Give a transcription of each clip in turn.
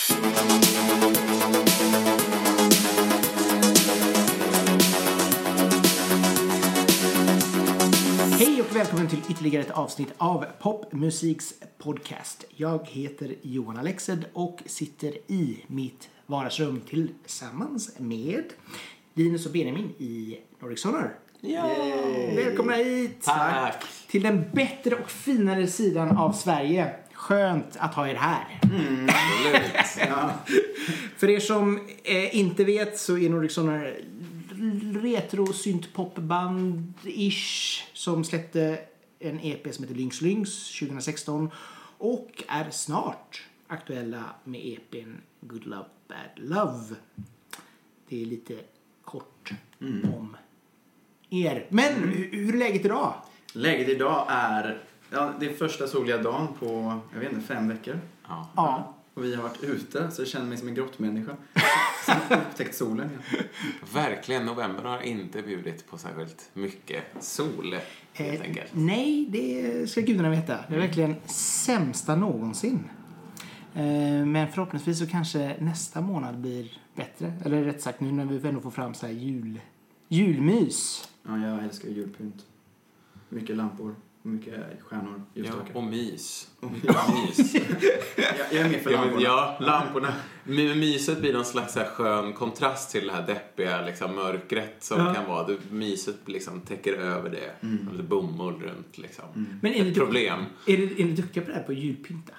Hej och välkommen till ytterligare ett avsnitt av Popmusiks podcast. Jag heter Johan Alexed och sitter i mitt vardagsrum tillsammans med Linus och Benjamin i Nordic Sonar. Välkomna hit! Tack! Till den bättre och finare sidan av Sverige. Skönt att ha er här. Absolut. För er som eh, inte vet så är Nordic Sonar retro syntpopband ish som släppte en EP som heter Lynx Lynx 2016 och är snart aktuella med EPn Good Love Bad Love. Det är lite kort om er. Men hur hur är läget idag? Läget idag är, ja, det är första soliga dagen på, jag vet inte, fem veckor. Ja. Ja. Och vi har varit ute, så jag känner mig som en grottmänniska. Sen upptäckt solen igen. Verkligen, november har inte bjudit på särskilt mycket sol, helt Eh, enkelt. nej, det ska gudarna veta. Det är verkligen sämsta någonsin. Eh, men förhoppningsvis så kanske nästa månad blir bättre. Eller rätt sagt nu när vi ändå får fram så här jul, julmys. Ja, jag älskar julpynt. Mycket lampor, mycket stjärnor, Ja, ljusstakar. och mys. Och mys. jag, jag är med för Ja, lamporna. ja, lamporna. My- Myset blir någon slags så här skön kontrast till det här deppiga liksom, mörkret som Ja. kan vara. Det, myset liksom täcker över det. Lite bomull runt liksom. Men är ni, Ett problem. är, ni, är ni duktiga på det här på julpynta?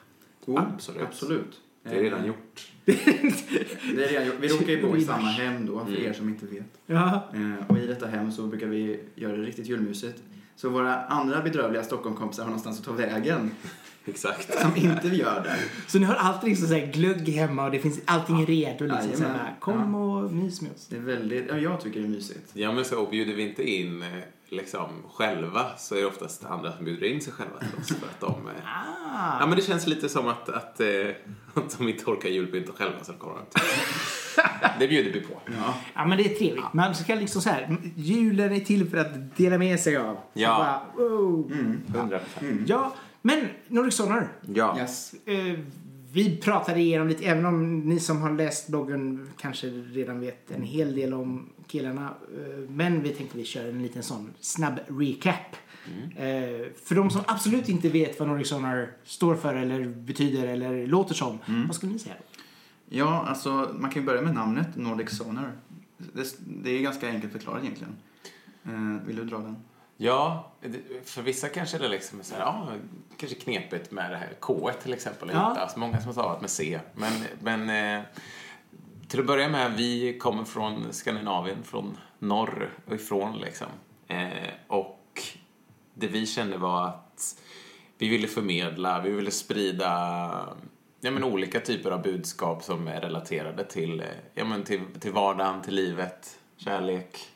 Oh, Absolut. Absolut. Det är redan Eh, gjort. Det är redan gjort. Vi råkar ju bo i samma hem då, för Mm. er som inte vet. Ja. Eh, Och i detta hem så brukar vi göra det riktigt julmysigt. Så våra andra bedrövliga Stockholmkompisar har någonstans att ta vägen. Exakt. som inte vi gör där. Så ni har alltid liksom så här glögg hemma och det finns allting är redo. Liksom, så här, Jajamän. bara, kom och mys med oss. Det är väldigt, ja, jag tycker det är mysigt. Ja, men så bjuder vi inte in eh, liksom själva så är det oftast andra som bjuder in sig själva till oss för att de... eh, Ah. Ja, men det känns lite som att, att, eh, att de inte orkar julpynta själva så kommer de. Det bjuder vi på. Ja. Ja men det är trevligt. Man ska liksom så här, julen är till för att dela med sig av. Ja. Bara, wow. Mm. 100 Ja, men Nordic Sonar. Ja. Yes. Eh, vi pratade igenom lite, även om ni som har läst bloggen kanske redan vet en hel del om killarna. Eh, men vi tänkte vi kör en liten sån snabb recap. Eh, för de som absolut inte vet vad Nordic Sonar står för eller betyder eller låter som. Vad skulle ni säga? Ja, alltså man kan ju börja med namnet Nordic Sonar. Det, det är ganska enkelt förklarat egentligen. Eh, vill du dra den? Ja, för vissa kanske det liksom är så här, ja, kanske knepigt med det här K till exempel. Ja. Alltså, många som har stavat med C. Men, men eh, till att börja med, vi kommer från Skandinavien, från norr och ifrån liksom. Eh, och det vi kände var att vi ville förmedla, vi ville sprida ja, men olika typer av budskap som är relaterade till, eh, ja, men till, till vardagen, till livet, kärlek.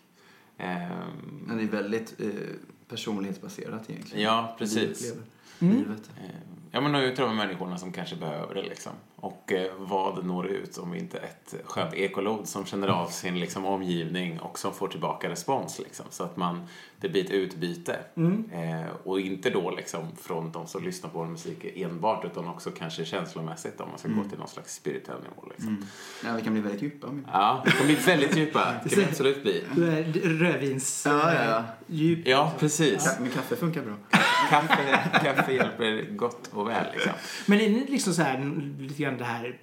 Ehm, Ja, det är väldigt eh, personlighetsbaserat egentligen. Ja, precis. Livet. Mm. Livet. Ja, men nå ut till de människorna som kanske behöver det liksom. Och eh, vad når ut om inte ett skönt ekolod som känner av sin liksom, omgivning och som får tillbaka respons liksom. Så att man, det blir ett utbyte. Eh, och inte då liksom från de som lyssnar på vår musik enbart utan också kanske känslomässigt om man ska gå till någon slags spirituell nivå liksom. Ja, vi kan bli väldigt djupa. vi- Ja, det kan bli väldigt djupa. Det kan det absolut bli. Du är rödvins... Ja, ja, ja. Djup. Ja, precis. Ka- Men kaffe funkar bra. Kaffe, kaffe hjälper gott och väl liksom. Men är ni liksom så här, lite grann det här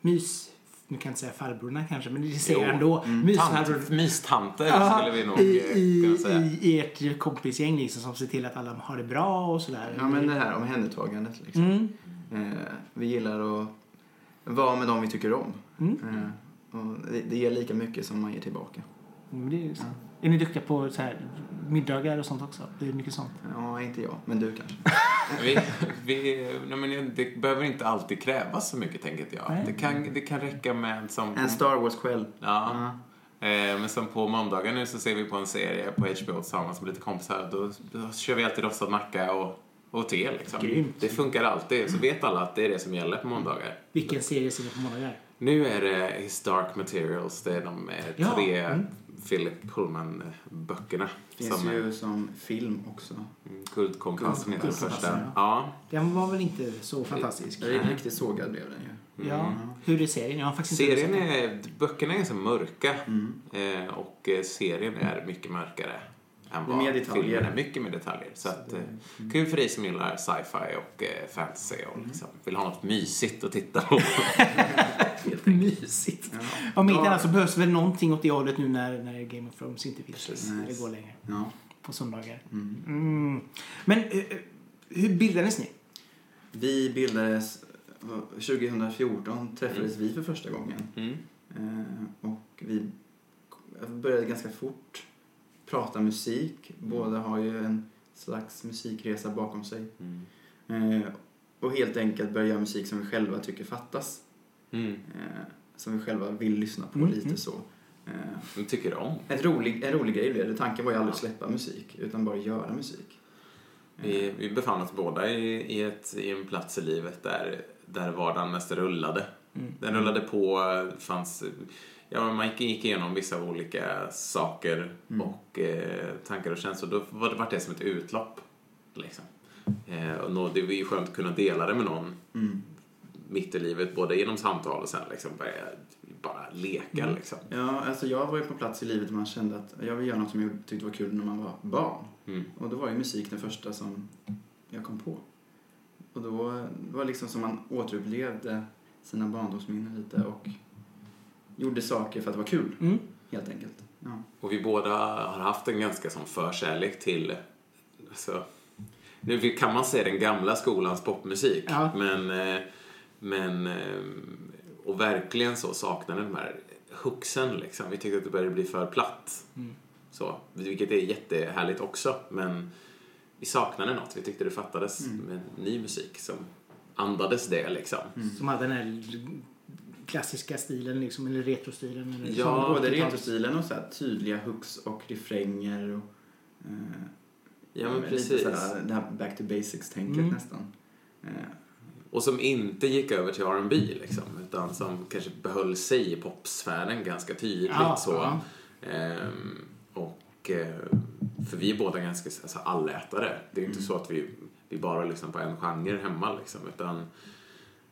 mys... Nu kan jag inte säga farbrorna kanske, men det säger Jo. jag ändå. Mysfarbror. Tant, mystanter Ja, skulle vi nog i, eh, kunna säga. i, I ert kompisgäng liksom som ser till att alla har det bra och sådär. Ja, men det här omhändertagandet liksom. Mm. Eh, vi gillar att vara med dem vi tycker om. Mm. Eh, och det, det ger lika mycket som man ger tillbaka. Det är, ju så. är ni duktiga på så här, middagar och sånt också? Det är mycket sånt. Ja, inte jag, men du kanske. Vi, vi, nej men det behöver inte alltid krävas så mycket, tänker jag. Nej. Det kan, det kan räcka med som... En Star Wars-kväll. Ja. Eh, men som på måndagar nu så ser vi på en serie på HBO tillsammans med lite kompisar. Då, då kör vi alltid rostad macka och, och te liksom. Grymt. Det funkar alltid. Så vet alla att det är det som gäller på måndagar. Vilken serie ser ni på måndagar? Nu är det His Dark Materials. Det är de eh, Ja, tre mm. Philip Pullman-böckerna. Finns som ju är som film också. mm, Guldkompassen heter den första. ja. Ja. Den var väl inte så fantastisk. Det är riktigt sågad blev den ju. Ja. Hur är serien? Jag har faktiskt inte Serien den. är, böckerna är ganska mörka Mm. eh, och eh, serien är mycket mörkare än Det är vad mer detaljer. filmen är. Mycket mer detaljer. Så att, eh, kul för dig som gillar sci-fi och fantasy och Mm. liksom, vill ha något mysigt att titta på. Mysigt. Ja. Om inte Ja. annat så behövs väl någonting åt det hållet nu när, när Game of Thrones inte finns. Precis. När det går längre. Ja. På söndagar. Mm. Mm. Men eh, eh, hur bildades ni? Vi bildades eh, 2014 träffades vi för första gången. Mm. Eh, och vi började ganska fort prata musik. Båda har ju en slags musikresa bakom sig. Mm. Eh, och helt enkelt börja göra musik som vi själva tycker fattas. Mm. Eh, som vi själva vill lyssna på Mm, lite mm. så. Eh, tycker du om? ett rolig, en rolig grej blev det. Tanken var ju aldrig att släppa musik, utan bara göra musik. Vi, vi befann oss båda i, i, ett, i en plats i livet där, där vardagen mest rullade. Mm. Den rullade på, fanns, ja, man gick, gick igenom vissa olika saker Mm. och eh, tankar och känslor. Då var det, var det som ett utlopp. Liksom. Eh, och det var ju skönt att kunna dela det med någon Mm. Mitt i livet, både genom samtal och sen liksom börja bara leka. Mm. Liksom. Ja, alltså jag var ju på plats i livet där man kände att jag vill göra något som jag tyckte var kul när man var barn. Mm. Och då var ju musik den första som jag kom på. Och då det var liksom som man återupplevde sina barndomsminnen lite och gjorde saker för att det var kul, Mm. helt enkelt. Ja. Och vi båda har haft en ganska sån förkärlek till, alltså, nu kan man säga den gamla skolans popmusik, Ja. men, eh, men eh, och verkligen så saknade de här hooksen liksom. Vi tyckte att det började bli för platt. Mm. Så, vilket är jättehärligt också, men vi saknade något. Vi tyckte det fattades Mm. med ny musik som andades det liksom. Som hade den här klassiska stilen, liksom, eller retrostilen. Eller Ja, både 80-tals. retrostilen och så här tydliga hooks och refränger och eh, Ja, men lite precis. Så här, det här back to basics-tänket Mm. nästan. Eh, Och som inte gick över till R&B liksom, utan som kanske behöll sig i popsfären ganska tydligt. Ja, så. ja. Ehm, och, eh, för vi är båda ganska alltså, allätare. Det är inte Mm. så att vi, vi bara lyssnar på en genre hemma, liksom, utan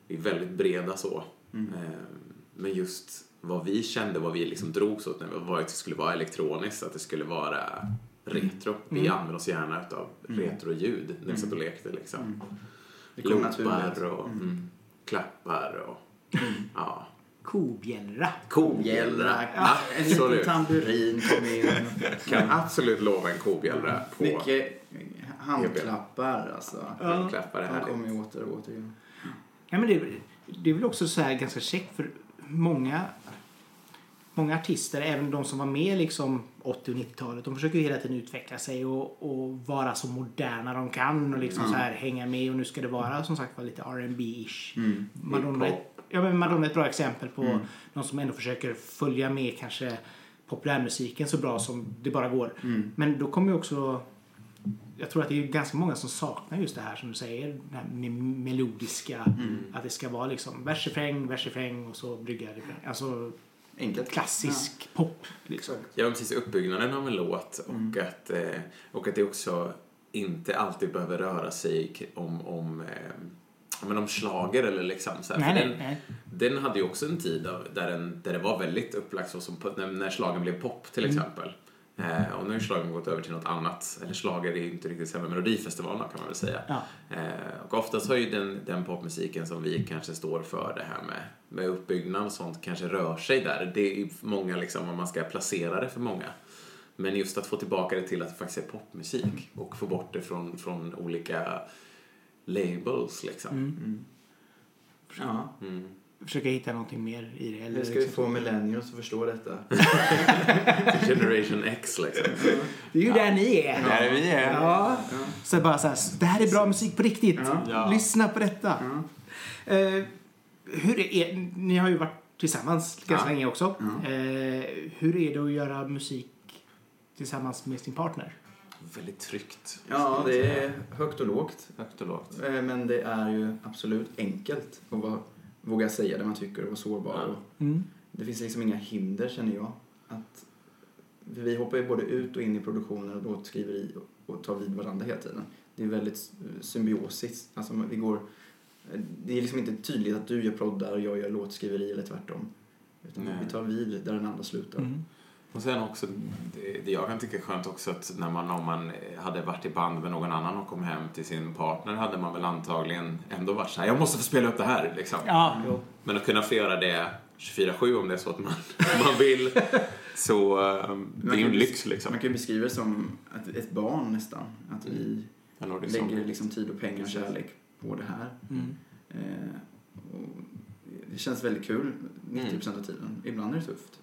vi är väldigt breda så. Mm. Ehm, men just vad vi kände, vad vi liksom drogs åt, var att det skulle vara elektroniskt, att det skulle vara retro. Vi Mm. använde oss gärna utav Mm. retroljud när vi satt och lekte. Liksom. Mm. Loopar och Mm. mm, klappar och ja. Kobjällra. Kobjällra. Ja, en liten Absolut. tamburin kom in. Kan absolut lova en kobjällra på Mycket handklappar alltså. Ja. klappar. Det De här. kommer ju åter och åter. igen. Ja, men det, det är väl också så här ganska käckt för många, många artister, även de som var med liksom 80 och 90-talet, de försöker ju hela tiden utveckla sig och, och vara så moderna de kan och liksom Mm. så här hänga med och nu ska det vara som sagt vara lite rb ish Mm. Madonna, är- ja, men Madonna är ett bra exempel på Mm. någon som ändå försöker följa med kanske populärmusiken så bra som det bara går. Mm. Men då kommer ju också jag tror att det är ganska många som saknar just det här som du säger, det här med melodiska, Mm. att det ska vara liksom vers, refräng, vers, refräng och så brygga refräng. Alltså Enkelt. klassisk pop. Liksom. Ja, precis. Uppbyggnaden av en låt och, Mm. att, eh, och att det också inte alltid behöver röra sig om, om, eh, ja, men om slager eller liksom så här. Nej, nej, den, nej. den hade ju också en tid av- där, den, där det var väldigt upplagt så som när, när slagen blev pop till Mm. Eh, och nu har slagen gått över till något annat. Eller slager är ju inte riktigt samma Melodifestivalerna kan man väl säga. Ja. Eh, och oftast har ju den, den popmusiken som vi kanske står för, det här med, med uppbyggnad och sånt, kanske rör sig där. Det är ju många liksom, om man ska placera det för många. Men just att få tillbaka det till att det faktiskt är popmusik och få bort det från, från olika labels liksom. Mm. Mm. Ja. Mm. Försöka hitta någonting mer i det. Eller Hur ska vi liksom. få millennials att förstå detta? Generation X liksom. Det är ju där ni är. Där är vi är. Ja. Så bara så här, det här är bra musik på riktigt. Ja. Ja. Lyssna på detta. Ja. Eh, hur är, ni har ju varit tillsammans ganska Ja. länge också. Ja. Eh, hur är det att göra musik tillsammans med sin partner? Väldigt tryggt. Ja, det är högt och lågt. Högt och lågt. Eh, Men det är ju absolut enkelt att vara våga säga det man tycker och vara sårbar. Ja. Och Mm. det finns liksom inga hinder känner jag. Att, för vi hoppar ju både ut och in i produktioner och låtskriveri och, och tar vid varandra hela tiden. Det är väldigt symbiosiskt. Alltså vi går, det är liksom inte tydligt att du gör proddar och jag gör låtskriveri eller tvärtom. Utan Nej. vi tar vid där den andra slutar. Mm. Och sen också, det, jag kan tycka är skönt också att när man, om man hade varit i band med någon annan och kom hem till sin partner hade man väl antagligen ändå varit så här, jag måste få spela upp det här liksom. Ja, jo. Men att kunna få göra det 24-7 om det är så att man, man vill, så eh, det är ju en lyx liksom. Man kan ju beskriva det som att ett barn nästan. Att vi som- lägger liksom tid och pengar och kärlek på det här. Mm. Eh, och det känns väldigt kul 90% av tiden. Ibland är det tufft.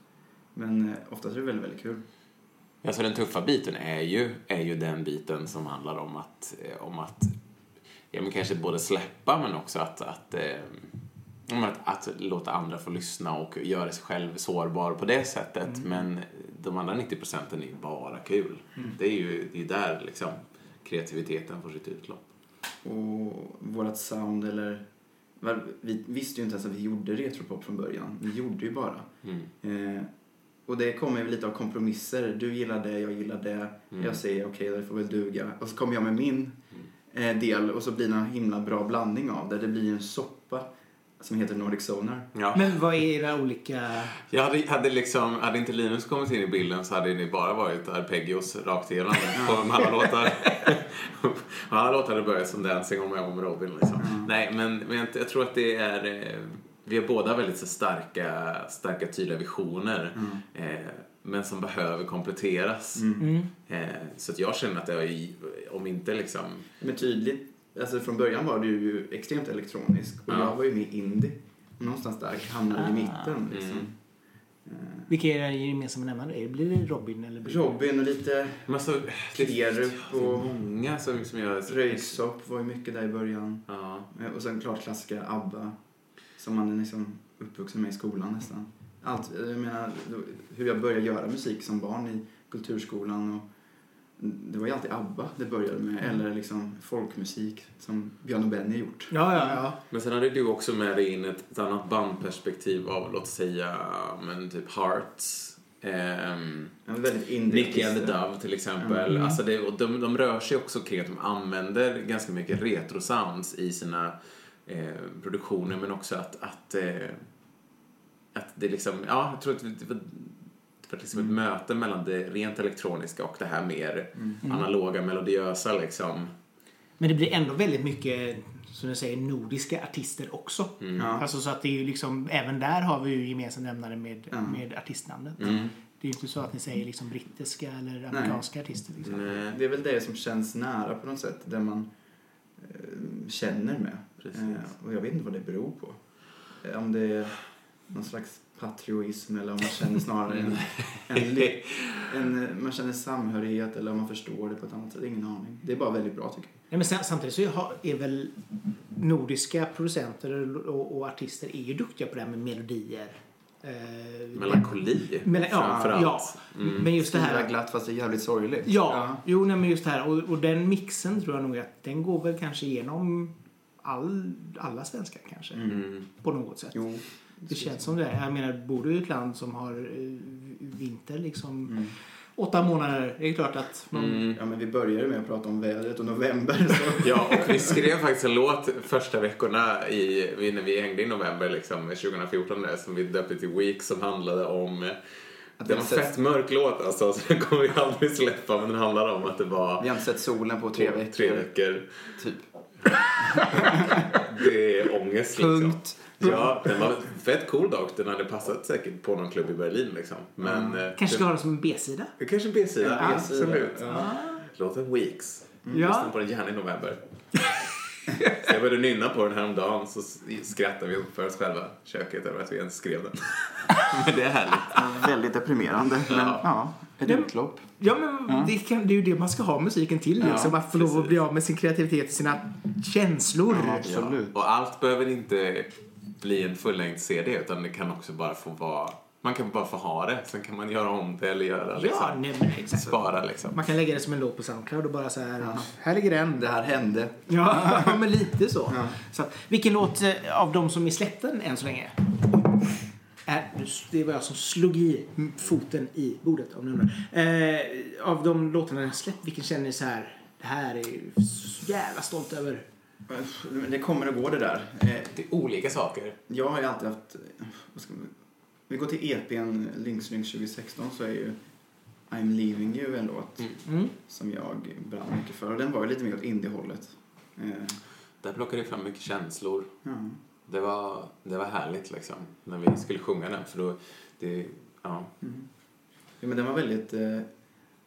Men eh, oftast är det väldigt, väldigt kul. Alltså den tuffa biten är ju, är ju den biten som handlar om att, eh, om att ja, men kanske både släppa men också att, att, eh, att, att låta andra få lyssna och göra sig själv sårbar på det sättet. Men de andra 90 procenten är ju bara kul. Det är ju det är där liksom kreativiteten får sitt utlopp. Och vårat sound eller... Vi visste ju inte ens att vi gjorde retropop från början. Vi gjorde ju bara. Mm. Eh, och det kommer ju lite av kompromisser. Du gillar det, jag gillar det. Mm. Jag säger okej, det får väl duga. Och så kommer jag med min eh, del och så blir det en himla bra blandning av det. Det blir en soppa som heter Nordic Sonar. Ja. Men vad är era olika... Jag hade, hade, liksom, hade inte Linus kommit in i bilden så hade det bara varit arpeggios rakt igenom på alla låtar. alla låtar hade börjat som Dancing om jag var med Robin. Liksom. Nej, men, men jag, jag tror att det är... Vi har båda väldigt så starka, starka tydliga visioner. Eh, men som behöver kompletteras. Mm. Eh, så att jag känner att det är, om inte liksom... Men tydligt, alltså från början var du ju extremt elektronisk och Ja. jag var ju med indie. Någonstans där hamnade vi i Ah. mitten liksom. Mm. Vilka är era gemensamma nämnare? Blir det Robin eller blir det- Robin och lite alltså, Klerup och många som, som gör... Röyksopp var ju mycket där i början. Ja. Eh, Och sen klart klassiska ABBA. Som man är liksom uppvuxen med i skolan nästan. Allt, jag menar, hur jag började göra musik som barn i kulturskolan och det var ju alltid ABBA det började med. Eller liksom folkmusik som Björn och Benny gjort. Ja, ja, ja. Men sen hade du också med dig in ett, ett annat bandperspektiv av, låt säga, men typ Hearts. Ehm, Ja, väldigt indie Nicky and the Dove till exempel. Mm. Alltså det, och de, de rör sig också kring att de använder ganska mycket retro-sounds i sina eh, produktioner men också att, att, eh, att det liksom, ja, jag tror att det var, det var liksom ett möte mellan det rent elektroniska och det här mer analoga, melodiösa liksom. Men det blir ändå väldigt mycket, som du säger, nordiska artister också. Mm. Alltså så att det är ju liksom, även där har vi ju gemensam nämnare med, med artistnamnet. Mm. Det är ju inte så att ni säger liksom brittiska eller amerikanska artister. Liksom. Nej, Det är väl det som känns nära på något sätt. Det man känner med. Precis. Eh, och jag vet inte vad det beror på. Eh, om det är någon slags patrioism eller om man känner snarare en, en, en, eh, man känner samhörighet eller om man förstår det på ett annat sätt. Ingen aning. Det är bara väldigt bra tycker Nej, men sen, samtidigt så är väl nordiska producenter och, och artister är ju duktiga på det här med melodier. Eh, melankoli Mela- ja, framförallt. ja. Mm. Men just det här... glatt fast det är jävligt sorgligt. Ja, jo nej, men just det här. Och, och den mixen tror jag nog att den går väl kanske igenom all, alla svenskar kanske. Mm. På något sätt. Jo. Det känns som det. Jag menar, bor du i ett land som har eh, vinter liksom Mm. Åtta månader. Det är klart att man, Mm. Ja, men vi började med att prata om vädret och november. Så. Ja, och vi skrev faktiskt en låt första veckorna i, när vi hängde i november liksom, 2014 där, som vi döpte till Week som handlade om Att det var en fett mörk låt alltså, så den kommer vi aldrig släppa men den handlar om att det var Vi har inte sett solen på tre veckor. tre veckor. Typ. Det är ångest liksom. Punkt. Ja, den var fett cool dock. Den hade passat säkert på någon klubb i Berlin liksom. Men eh, kanske ska ha det som en B-sida. det kanske är en B-sida. B-sida, Absolut. ja. Låten Weeks. Ja. Lyssna på den gärna i november. Så jag började nynna på den här om dagen så skrattade vi för oss själva köket över att vi ens skrev den. Men det är härligt. Väldigt deprimerande. Men Ja. ja, ett utlopp. Ja, men Det, kan, det är ju det man ska ha musiken till. Ja, liksom, att få lov att bli av med sin kreativitet och sina känslor. Ja, absolut. Och allt behöver inte bli en fullängd CD utan det kan också bara få vara Man kan bara få ha det, sen kan man göra om det eller göra liksom. Ja, nej, men exakt. Spara liksom. Man kan lägga det som en låt på Soundcloud och bara så här, här ligger den. Det här hände. Ja, ja, men lite så. Ja. så vilken låt eh, av de som är släppta än så länge? Är, det var jag som slog i foten i bordet om ni undrar. Eh, av de låtarna jag släppt, vilken känner ni så här, det här är jag så jävla stolt över? Det kommer att gå det där. Eh, Det är olika saker. Jag har ju alltid haft... Vad ska vi, vi går till EPn Lynx Lynx 2016 så är ju I'm leaving you en låt Mm. som jag brann mycket för. Och den var ju lite mer åt indie-hållet. Eh, Där plockade jag fram mycket känslor. ja. Det var, det var härligt liksom. När vi skulle sjunga den. För då, det, ja. Mm. ja, men den var väldigt... Eh,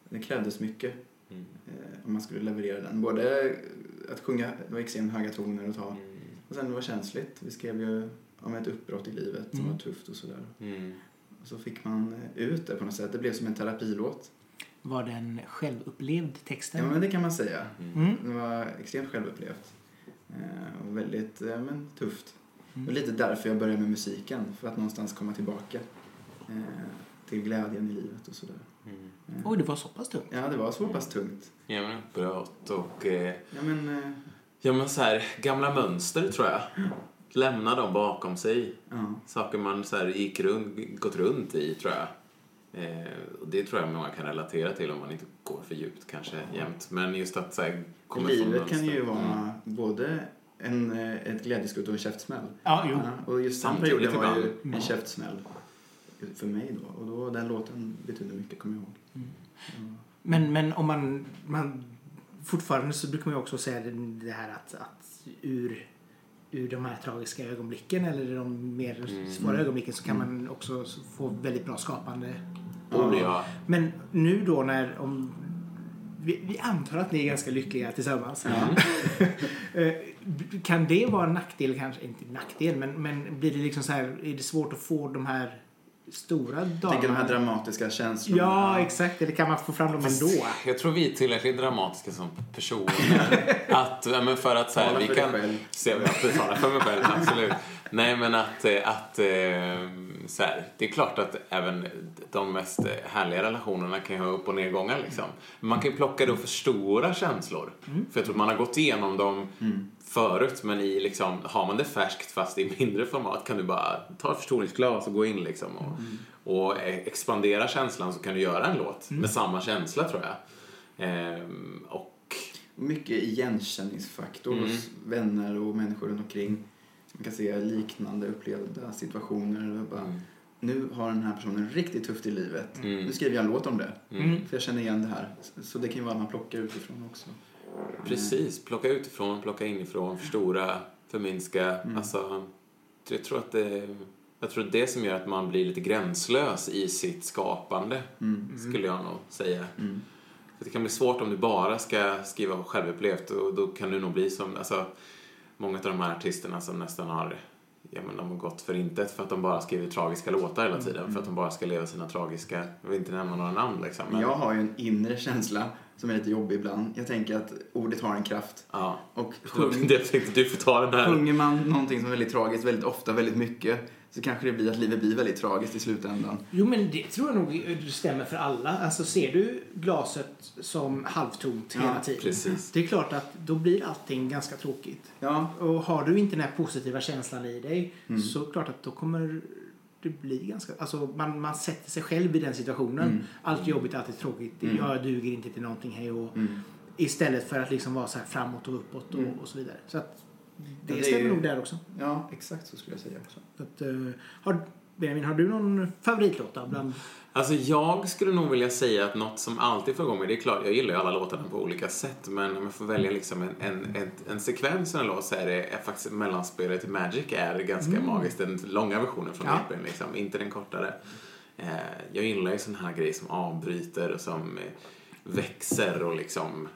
det krävdes mycket Mm. eh, om man skulle leverera den. Både att sjunga, det var extremt höga toner att ta. Mm. Och sen det var känsligt. Vi skrev ju om ett uppbrott i livet som Mm. var tufft och sådär. Mm. Och så fick man eh, ut det på något sätt. Det blev som en terapilåt. Var den självupplevd texten? Ja, men det kan man säga. Mm. Det var extremt självupplevt. Eh, och väldigt ja, men, tufft. Mm. Och lite därför jag började med musiken. För att någonstans komma tillbaka eh, till glädjen i livet och sådär. Mm. Oj, det var så pass tungt. Ja, det var så pass tungt. Ja men uppbrott och eh, Ja, men, eh, ja men så här, gamla mönster tror jag. Lämna dem bakom sig. ja. Saker man så här gick runt, gått runt i tror jag. Eh, och det tror jag många kan relatera till om man inte går för djupt kanske jämt. Men just att så här, komma från Livet kan ju vara Mm. både en, eh, ett glädjeskutt och en käftsmäll. Ja, jo. Ja, och just den Samtidigt perioden var ju en käftsmäll för mig då. Och då, den låten betydde mycket, kommer jag ihåg. Ja. Men, men om man, man... Fortfarande så brukar man ju också säga det, här att, att ur, ur de här tragiska ögonblicken eller de mer Mm. svåra ögonblicken så kan man också få väldigt bra skapande. Oh, ja. Men nu då när... Om, vi, vi antar att ni är ganska lyckliga tillsammans. Eh, kan det vara en nackdel kanske? Inte nackdel, men, men blir det liksom så här... Är det svårt att få de här stora Jag tänker de här dramatiska känslorna. Ja, exakt. Eller kan man få fram dem ändå? Jag tror vi är tillräckligt dramatiska som personer. att, men för att så här, Tala vi för kan... dig själv. Se, jag tala för mig själv, absolut. Nej, men att, eh, att eh, så här, det är klart att även de mest härliga relationerna kan ju ha upp och nedgångar liksom. Men man kan ju plocka då för stora känslor. För jag tror man har gått igenom dem förut, men i liksom, har man det färskt fast i mindre format kan du bara ta ett förstoringsglas och gå in liksom. Och, och eh, expandera känslan så kan du göra en låt med samma känsla tror jag. Ehm, och Mycket igenkänningsfaktor Mm. hos vänner och människor runt omkring. Man kan se liknande upplevda situationer. Och bara, Mm. Nu har den här personen riktigt tufft i livet. Mm. Nu skriver jag en låt om det. Mm. För jag känner igen det här. Så det kan ju vara att man plockar utifrån också. Precis, plocka utifrån, plocka inifrån, förstora, förminska. Mm. Alltså, jag tror att det, jag tror att det som gör att man blir lite gränslös i sitt skapande, Mm. skulle jag nog säga. Mm. För det kan bli svårt om du bara ska skriva självupplevt och då kan du nog bli som, alltså, många av de här artisterna som nästan har Ja, men de har gått för intet för att de bara skriver tragiska låtar hela tiden. För att de bara ska leva sina tragiska... Jag vill inte nämna några namn liksom. Men, Jag har ju en inre känsla som är lite jobbig ibland. Jag tänker att ordet har en kraft. ja. Och Det sjung, jag tänkte du får ta den här. sjunger man någonting som är väldigt tragiskt väldigt ofta, väldigt mycket, så kanske det blir att livet blir väldigt tragiskt i slutändan. Jo, men det tror jag nog stämmer för alla. Alltså, ser du glaset som halvtomt Ja, hela tiden. precis. Det är klart att då blir allting ganska tråkigt. Ja, Och har du inte den här positiva känslan i dig Mm. så klart att då kommer det bli ganska... Alltså man, man sätter sig själv i den situationen. Mm. Allt jobbigt, allt är tråkigt. Mm. Jag duger inte till någonting, hej och mm. Istället för att liksom vara så här framåt och uppåt och, Mm. och så vidare. Så att det, Ja, det stämmer ju- nog där också. ja exakt så skulle jag säga också. Så att, eh, har, Benjamin, har du någon favoritlåt? Bland, Alltså jag skulle nog vilja säga att något som alltid får igång mig, det är klart, jag gillar ju alla låtarna på olika sätt, men om jag får välja liksom en, en, en, en sekvens i en låt så är det är faktiskt mellanspelet Magic är ganska magiskt, den långa versionen från Ja. EPn liksom, inte den kortare. Eh, jag gillar ju sån här grejer som avbryter och som eh, växer och liksom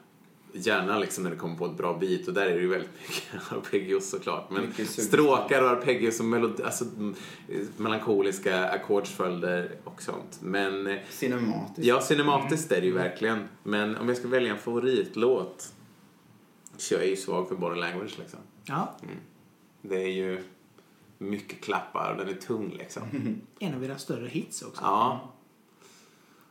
Gärna liksom när det kommer på ett bra beat och där är det ju väldigt mycket arpeggios såklart. Men stråkar och arpeggios och melodi, alltså, mm, melankoliska ackordsföljder och sånt. Men eh, Cinematiskt. Ja, cinematiskt är det ju verkligen. Men om jag ska välja en favoritlåt så jag är ju svag för body language liksom. ja. Det är ju... mycket klappar och den är tung liksom. En av era större hits också. Ja,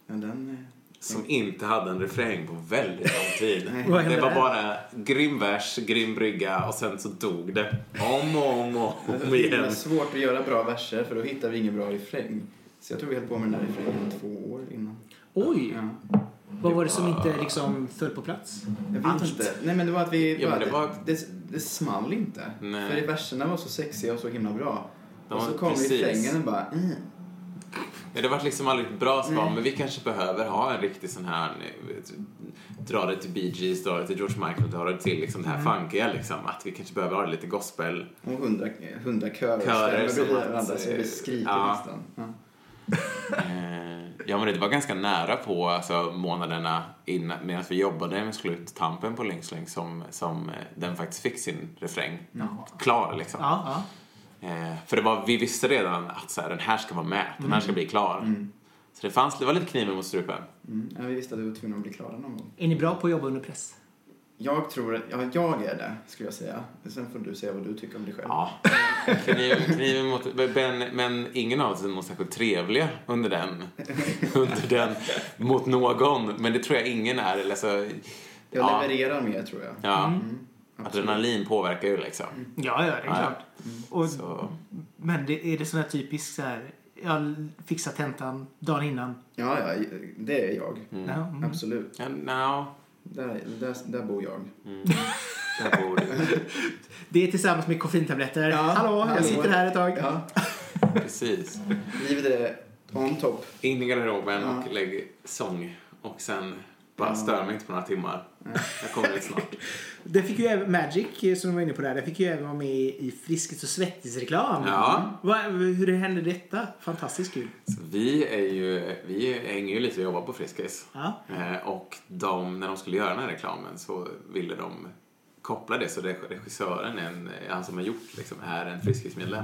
Men den... som inte hade en refräng på väldigt lång tid. Det var bara grym vers, grym brygga och sen så dog det. Om och om och Det om är igen. svårt att göra bra verser för då hittar vi ingen bra refräng. Så jag tror vi höll på med den där refrängen i två år innan. Oj! Ja. Vad var det som inte liksom föll på plats? Jag vet Allt. inte. Nej men det var att vi... Ja, bara- det var- det, det small inte. Nej. För verserna var så sexiga och så himla bra. De och så var- kom refrängen och bara... Mm. Ja, det var liksom aldrig ett bra svar, men vi kanske behöver ha en riktig sån här, vet, dra det till Bee Gees, dra det till George Michael, dra det till liksom det här funkiga liksom. Att vi kanske behöver ha lite gospel. Och hundra, hundra körer Körer som varandra så eh, det skriker ja. nästan. Ja. Eh, ja, men det var ganska nära på alltså, månaderna innan, medan vi jobbade med sluttampen på Lynx som, som eh, den faktiskt fick sin refräng klar liksom. Ja, ja. Eh, för det var, vi visste redan att så här, den här ska vara med, den här ska bli klar. Mm. Så det fanns, det var lite kniven mot strupen. Mm. Ja, vi visste att vi var tvungna att bli klara någon gång. Är ni bra på att jobba under press? Jag tror, ja jag är det skulle jag säga. Sen får du säga vad du tycker om dig själv. Ja, kniven, kniven mot, men, men ingen av oss är någon särskilt trevliga under den, under den mot någon. Men det tror jag ingen är. Eller så, Jag ja, levererar mer tror jag. ja, Mm. Adrenalin påverkar ju liksom. Ja, ja, det är Ja, klart. Och, Så, men det, är det sån här typiskt så här, jag fixar tentan dagen innan? Ja, ja, det är jag. mm. Mm. Absolut. Ja, no, Där, där, där bor jag. mm. Där bor du. Det är tillsammans med koffeintabletter. Ja, hallå, hallå. jag sitter här ett tag. Ja, Precis. livet är on top. In i garderoben Ja. och lägg sång. Och sen bara Ja. stör mig inte på några timmar. Jag kommer lite snart. Det fick ju även Magic, som du var inne på där, det fick ju även vara med i Friskis och Svettis-reklam. Ja. Va, hur hände detta? Fantastiskt kul. Så vi är ju, vi hänger ju lite och jobbar på Friskis. Ja. Eh, och de, när de skulle göra den här reklamen så ville de koppla det så reg- regissören, en, han som har gjort liksom, är en Friskis-medlem.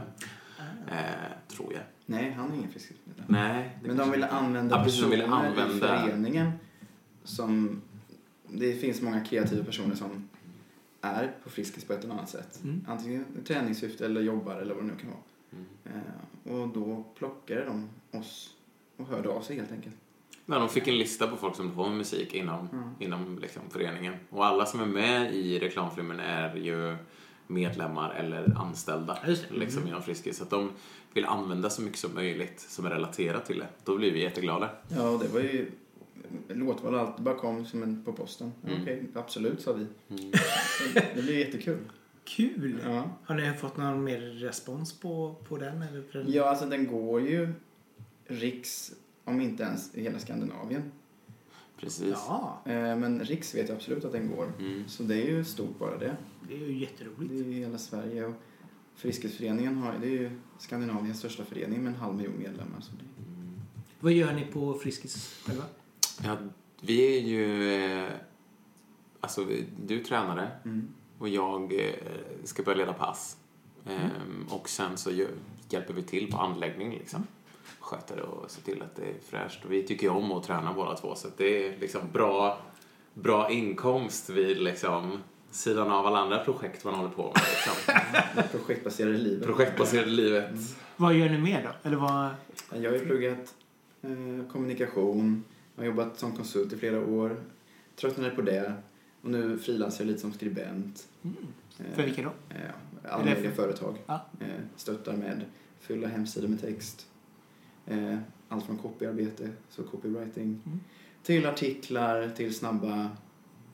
Eh, tror jag. Nej, han är ingen fiskemedlem. Nej. Men de ville använda Ja, precis, de ville personer använda- i föreningen som... Det finns många kreativa personer som är på Friskis på ett eller annat sätt. Mm. Antingen i träningssyfte eller jobbar eller vad det nu kan vara. Mm. Eh, och då plockade de oss och hörde av sig helt enkelt. Ja, de fick en lista på folk som får med musik inom, Mm. inom liksom, föreningen. Och alla som är med i reklamfilmen är ju medlemmar eller anställda liksom, Mm. inom Friskis. Så att de vill använda så mycket som möjligt som är relaterat till det. Då blir vi jätteglada. Ja, och det var ju... Låtval och allt bara kom som en på posten. Mm. Okej, absolut, sa vi. Mm. Det blev jättekul. Kul! Ja. Har ni fått någon mer respons på, på den? Eller på den? ja, alltså den går ju riks, om inte ens i hela Skandinavien. Precis. Ja, Eh, Men Riks vet jag absolut att den går. Mm. Så det är ju stort bara det. det är ju Det jätteroligt. är ju hela Sverige. Och Friskisföreningen har, det är ju Skandinaviens största förening med en halv miljon medlemmar. Så det, Vad gör ni på Friskis själva? Ja, vi är ju... Eh, alltså, du är tränare mm. och jag eh, ska börja leda pass. Ehm, och sen så hjälper vi till på anläggning liksom. Sköter det och ser till att det är fräscht. Och vi tycker ju om att träna båda två så att det är liksom bra, bra inkomst vid liksom sidan av alla andra projekt man håller på med. Liksom. Det projektbaserade livet. Projektbaserade livet. Vad gör ni mer då? Eller vad... Jag har ju pluggat eh, kommunikation. Jag har jobbat som konsult i flera år. Tröttnade på det. Och nu frilansar jag lite som skribent. Mm. Eh, För vilka då? Eh, alla möjliga för- företag. Ja. Eh, stöttar med fylla hemsidor med text. Eh, allt från copyarbete, så copywriting, Mm. till artiklar, till snabba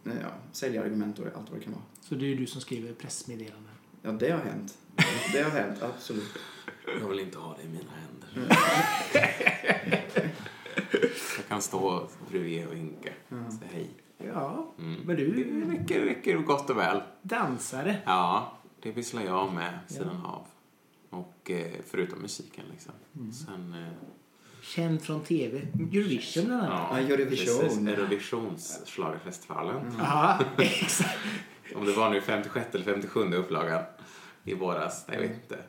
eh, ja, säljargument och allt vad det kan vara. Så det är du som skriver pressmeddelanden? Ja, det har hänt. Det har hänt, absolut. Jag vill inte ha det i mina händer. Jag kan stå bredvid och vinka. Mm. Säga hej. Ja, Mm. men Det du räcker, räcker gott och väl. dansare. Ja, det pysslar jag med sidan Ja. av. Och eh, förutom musiken liksom. Mm. Sen... Eh, Känd från TV. Eurovision bland annat. Ja, Eurovision. Precis, Eurovisionsschlagerfestivalen. Mm. Ja, exakt. Om det var nu 56 eller 57 upplagan i våras. Nej, jag vet inte.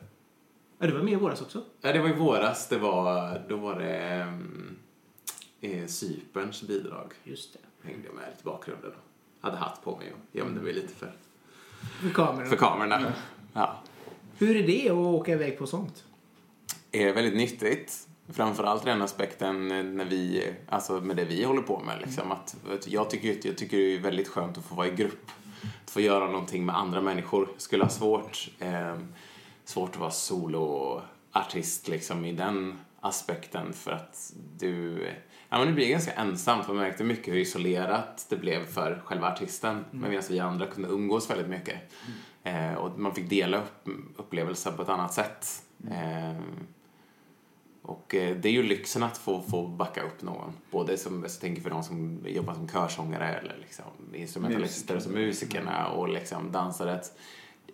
Ja, det var med i våras också. Ja, det var i våras. Det var, då var det um, eh, Cyperns bidrag. Just det. Hängde jag med lite i bakgrunden. Hade hatt på mig och gömde mig lite för, För kameran. för kamerorna. Ja. Hur är det att åka iväg på sånt? är väldigt nyttigt. Framförallt den aspekten när vi, alltså med det vi håller på med. Liksom, att, att jag, tycker, jag tycker det är väldigt skönt att få vara i grupp. Att få göra någonting med andra människor. Jag skulle ha svårt, eh, svårt att vara soloartist liksom, i den aspekten för att du Ja, men det blir ganska ensamt. Man märkte mycket hur isolerat det blev för själva artisten. Mm. Medan vi andra kunde umgås väldigt mycket. Mm. Eh, och man fick dela upp upplevelser på ett annat sätt. Mm. Eh, och eh, det är ju lyxen att få, få backa upp någon. Både som, jag tänker för de som jobbar som körsångare eller liksom instrumentalister och som musikerna och liksom dansare.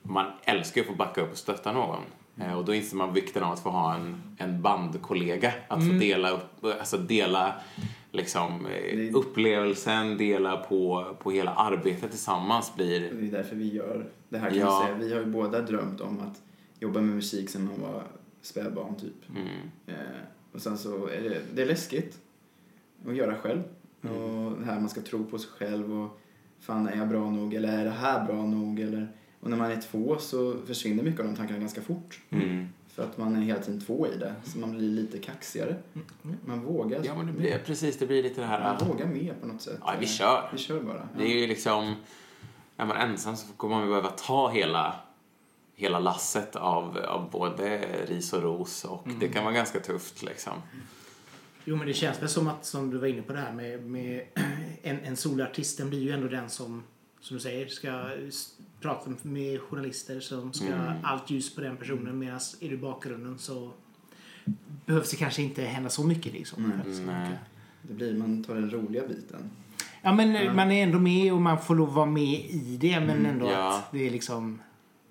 Man älskar ju att få backa upp och stötta någon. Mm. Och då inser man vikten av att få ha en, en bandkollega. Att mm. få dela, upp, alltså dela liksom, eh, upplevelsen, dela på, på hela arbetet tillsammans blir... Det är därför vi gör det här kan ja. säga. Vi har ju båda drömt om att jobba med musik sen man var spädbarn typ. Mm. Eh, och sen så är det, det är läskigt att göra själv. Mm. Och det här man ska tro på sig själv och fan är jag bra nog eller är det här bra nog eller och när man är två så försvinner mycket av de tankarna ganska fort. Mm. För att man är hela tiden två i det, så man blir lite kaxigare. Mm. Man vågar. Ja, men det blir, precis, det blir lite det här... Man vågar mer på något sätt. Ja, vi kör. Vi kör bara. Det är ju liksom... Är man ensam så kommer man behöva ta hela, hela lasset av, av både ris och ros och mm. det kan vara ganska tufft liksom. Jo men det känns väl som att, som du var inne på det här med, med en, en solartist, den blir ju ändå den som, som du säger, ska prata med journalister som ska mm. allt ljus på den personen medan är du i bakgrunden så behövs det kanske inte hända så mycket liksom. Mm. Nej. Det blir, man tar den roliga biten. Ja men mm. man är ändå med och man får lov att vara med i det men mm. ändå ja. att det är liksom...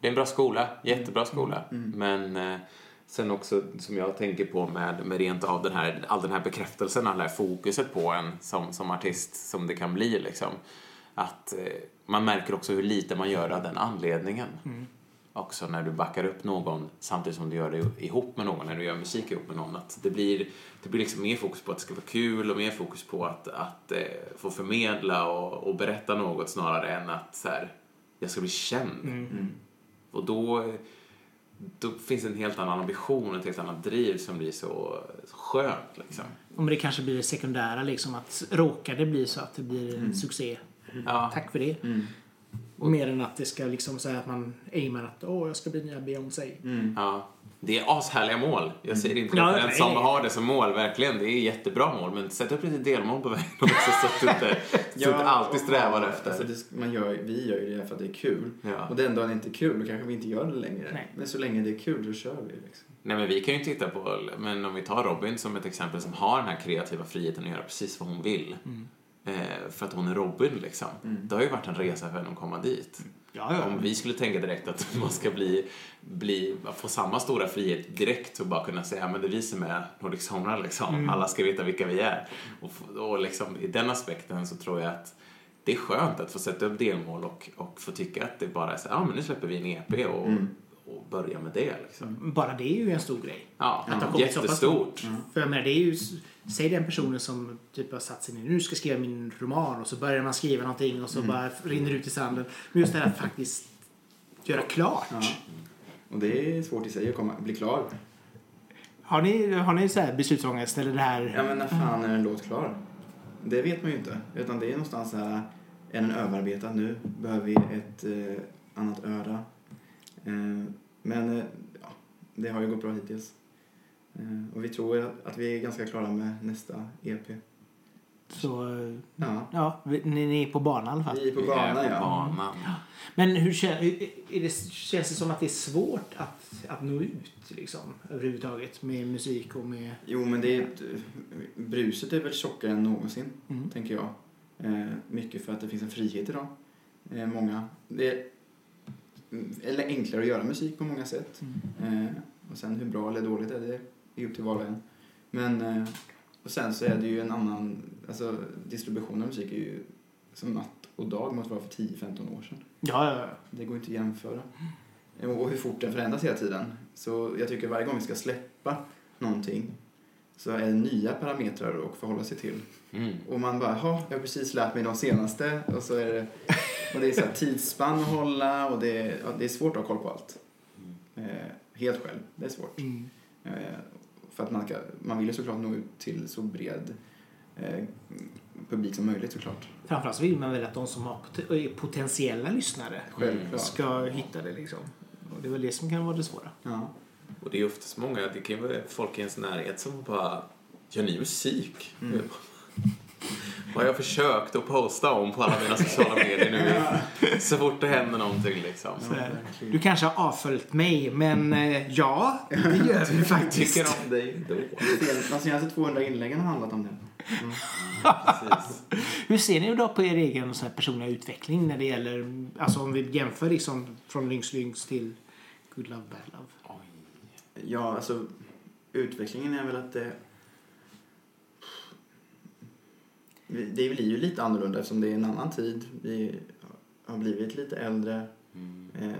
Det är en bra skola, jättebra skola. Mm. Men eh, sen också som jag tänker på med, med rent av den här, all den här bekräftelsen, all det här fokuset på en som, som artist som det kan bli liksom. Att eh, man märker också hur lite man gör av den anledningen. Mm. Också när du backar upp någon samtidigt som du gör det ihop med någon, när du gör musik ihop med någon. Att det blir, det blir liksom mer fokus på att det ska vara kul och mer fokus på att, att eh, få förmedla och, och, berätta något snarare än att så här, jag ska bli känd. Mm. mm. Och då, då finns en helt annan ambition, ett helt annat driv som blir så, så skönt. Liksom. Om det kanske blir det sekundära, liksom, att råkar det bli så att det blir mm. succé Ja. Tack för det. Mm. Och mer än att det ska liksom säga att man aimar att åh, jag ska bli nya Beyoncé. Mm. Ja. Det är ashärliga mål. Jag säger inte ja, att som har det som mål, verkligen. Det är jättebra mål. Men sätt upp lite delmål på vägen också så att du inte, ja, inte alltid strävar ja, efter. Alltså det, man gör, vi gör ju det för att det är kul. Ja. Och den dagen det inte är kul, då kanske vi inte gör det längre. Nej. Men så länge det är kul, då kör vi. Liksom. Nej men vi kan ju titta på, men om vi tar Robin som ett exempel som har den här kreativa friheten att göra precis vad hon vill. Mm. Eh, för att hon är Robin liksom. Mm. Det har ju varit en resa för henne att komma dit. Ja, ja. Om vi skulle tänka direkt att man ska bli, bli, få samma stora frihet direkt och bara kunna säga men det är vi som är Nordic Sonora liksom. Mm. Alla ska veta vilka vi är. Och, och liksom, i den aspekten så tror jag att det är skönt att få sätta upp delmål och, och få tycka att det bara är så ja men nu släpper vi en EP och mm och börja med det. Liksom. Bara det är ju en stor grej. Ja, att mm. jättestort. Mm. För jag menar, det är ju, säg den personen som typ har satt sig ner, nu ska jag skriva min roman och så börjar man skriva någonting och så mm. bara rinner ut i sanden. Men just det här att faktiskt göra klart. Ja. Och det är svårt i sig att komma, bli klar. Har ni, har ni så här beslutsångest eller det här? Ja men när fan är en låt klar? Det vet man ju inte. Utan det är någonstans så här, är den överarbetad nu? Behöver vi ett eh, annat öra? Eh, men eh, ja, det har ju gått bra hittills. Eh, och vi tror att vi är ganska klara med nästa EP. Så ja, ja ni, är på banan i alla fall. Vi är på banan, ja. Banan. ja. Men hur är det, känns det som att det är svårt att, att nå ut liksom, överhuvudtaget med musik och med... Jo, men det är bruset är väl tjockare än någonsin, mm. tänker jag. Eh, mycket för att det finns en frihet idag. Eh, många. Det, eller enklare att göra musik på många sätt. Mm. Eh, och sen hur bra eller dåligt är det är upp till var och en. Men eh, och sen så är det ju en annan, alltså distribution av musik är ju som natt och dag mot vad för 10-15 år sedan. Ja, ja, ja. Det går inte att jämföra. Och hur fort den förändras hela tiden. Så jag tycker varje gång vi ska släppa någonting så är det nya parametrar att förhålla sig till. Mm. Och man bara, ja, jag har precis lärt mig de senaste och så är det och det är så här tidsspann att hålla och det är, ja, det är svårt att ha koll på allt. eh, helt själv. Det är svårt. Mm. Eh, för att man, ska, man vill ju såklart nå ut till så bred eh, publik som möjligt såklart. Framförallt så vill man väl att de som har potentiella lyssnare Självklart. ska hitta det liksom. Och det är väl det som kan vara det svåra. Ja. Och det är oftast många, det kan ju vara folk i ens närhet som bara, gör ni musik? Mm. Vad har jag försökt att posta om på alla mina sociala medier nu så fort det händer någonting liksom. Du kanske har avföljt mig, men eh, ja, det gör vi faktiskt. Tycker om dig då. De senaste 200 inläggen har handlat om det. Precis. Hur ser ni då på er egen så här personliga utveckling när det gäller, alltså om vi jämför liksom från Lynx Lynx till Good Love Bad Love? Oj. Ja, alltså utvecklingen är väl att det... Det blir ju lite annorlunda eftersom det är en annan tid. Vi har blivit lite äldre Mm. eh,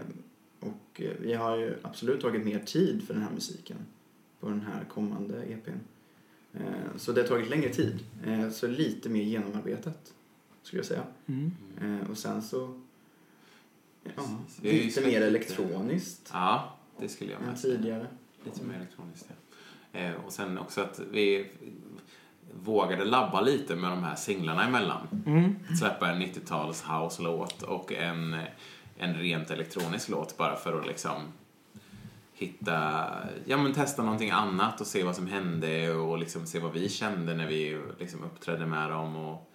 och eh, vi har ju absolut tagit mer tid för den här musiken på den här kommande EPn. Eh, Så det har tagit längre tid. Eh, Så lite mer genomarbetat skulle jag säga. Mm. Och sen så... Ja, lite mer elektroniskt Ja, det skulle jag än med säga. tidigare. Lite mer elektroniskt, ja. Och sen också att vi vågade labba lite med de här singlarna emellan. Mm. Släppa en 90-tals house-låt och en, en rent elektronisk låt bara för att liksom hitta, ja men testa någonting annat och se vad som hände och liksom se vad vi kände när vi liksom uppträdde med dem och,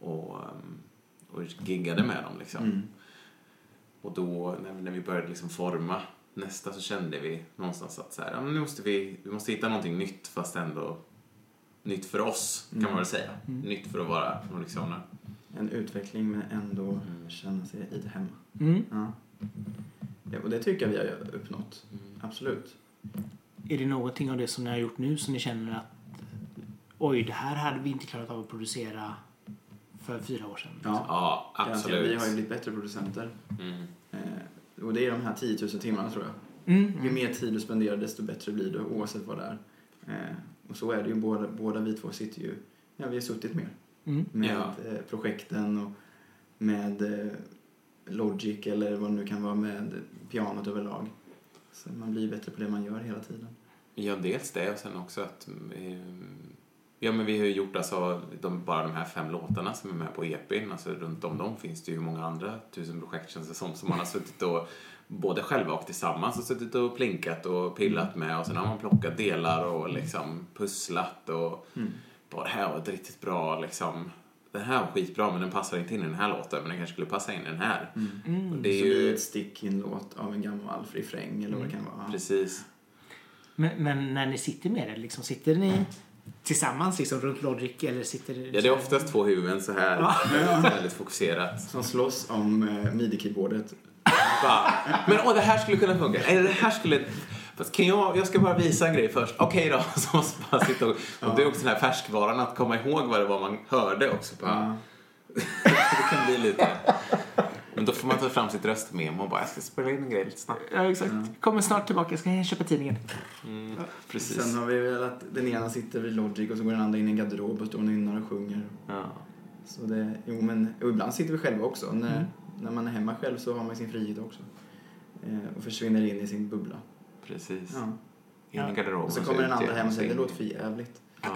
och, um, och giggade med dem liksom. Mm. Och då när, vi började liksom forma nästa så kände vi någonstans att så här, ja, nu måste vi, vi måste hitta någonting nytt fast ändå nytt för oss kan man väl säga. Nytt för att vara Nordic Sonar. En utveckling men ändå känna sig lite hemma. Mm. Ja. Ja, och det tycker jag vi har uppnått. Absolut. Är det någonting av det som ni har gjort nu som ni känner att oj, det här hade vi inte klarat av att producera för fyra år sedan? Ja, Ja, absolut. Vi har ju blivit bättre producenter. Mm. Eh, och det är de här 10 000 timmarna tror jag. Mm. Ju mer tid du spenderar desto bättre blir du oavsett vad det är. Eh, och så är det ju. Båda, båda vi två sitter ju, ja vi har suttit mer. Mm. Med Ja. eh, projekten och med eh, Logic eller vad det nu kan vara med pianot överlag. Så man blir bättre på det man gör hela tiden. Ja, dels det och sen också att eh, Ja, men vi har ju gjort alltså de, bara de här fem låtarna som är med på EPn. Alltså runt om dem finns det ju många andra tusen projekt känns det som, som man har suttit och både själva och tillsammans har suttit och plinkat och pillat med och sen har man plockat delar och liksom pusslat och Mm. bara det här var ett riktigt bra liksom den här var skitbra men den passar inte in i den här låten men den kanske skulle passa in i den här. Mm. Och det så är det ju ett stick i en låt av en gammal refräng eller vad det kan vara. precis. Men, men när ni sitter med det, liksom, sitter ni tillsammans liksom, runt Logic eller sitter Ja, det är oftast två huvuden så här väldigt fokuserat. Som slåss om eh, midi-keyboardet. Bara, men åh, det här skulle kunna funka. Eller det här skulle... Fast kan jag, jag ska bara visa en grej först. Okej då. Så måste man bara sitta och, och det är också den här färskvaran att komma ihåg vad det var man hörde också. Bara, Ja. det kan bli lite... Men då får man ta fram sitt röstmemo och bara, jag ska spela in en grej lite snabbt. Ja, exakt. Kommer snart tillbaka. Jag ska köpa tidningen. Precis. Sen har vi väl att den ena sitter vid Logic och så går den andra in i en garderob och står och nynnar och sjunger. Ja. Så det, jo men, och ibland sitter vi själva också. När, när man är hemma själv så har man sin frihet också. Eh, och försvinner in i sin bubbla. Precis. Ja. In i garderoben. Och så kommer den andra hem och säger det låter för jävligt. Ja.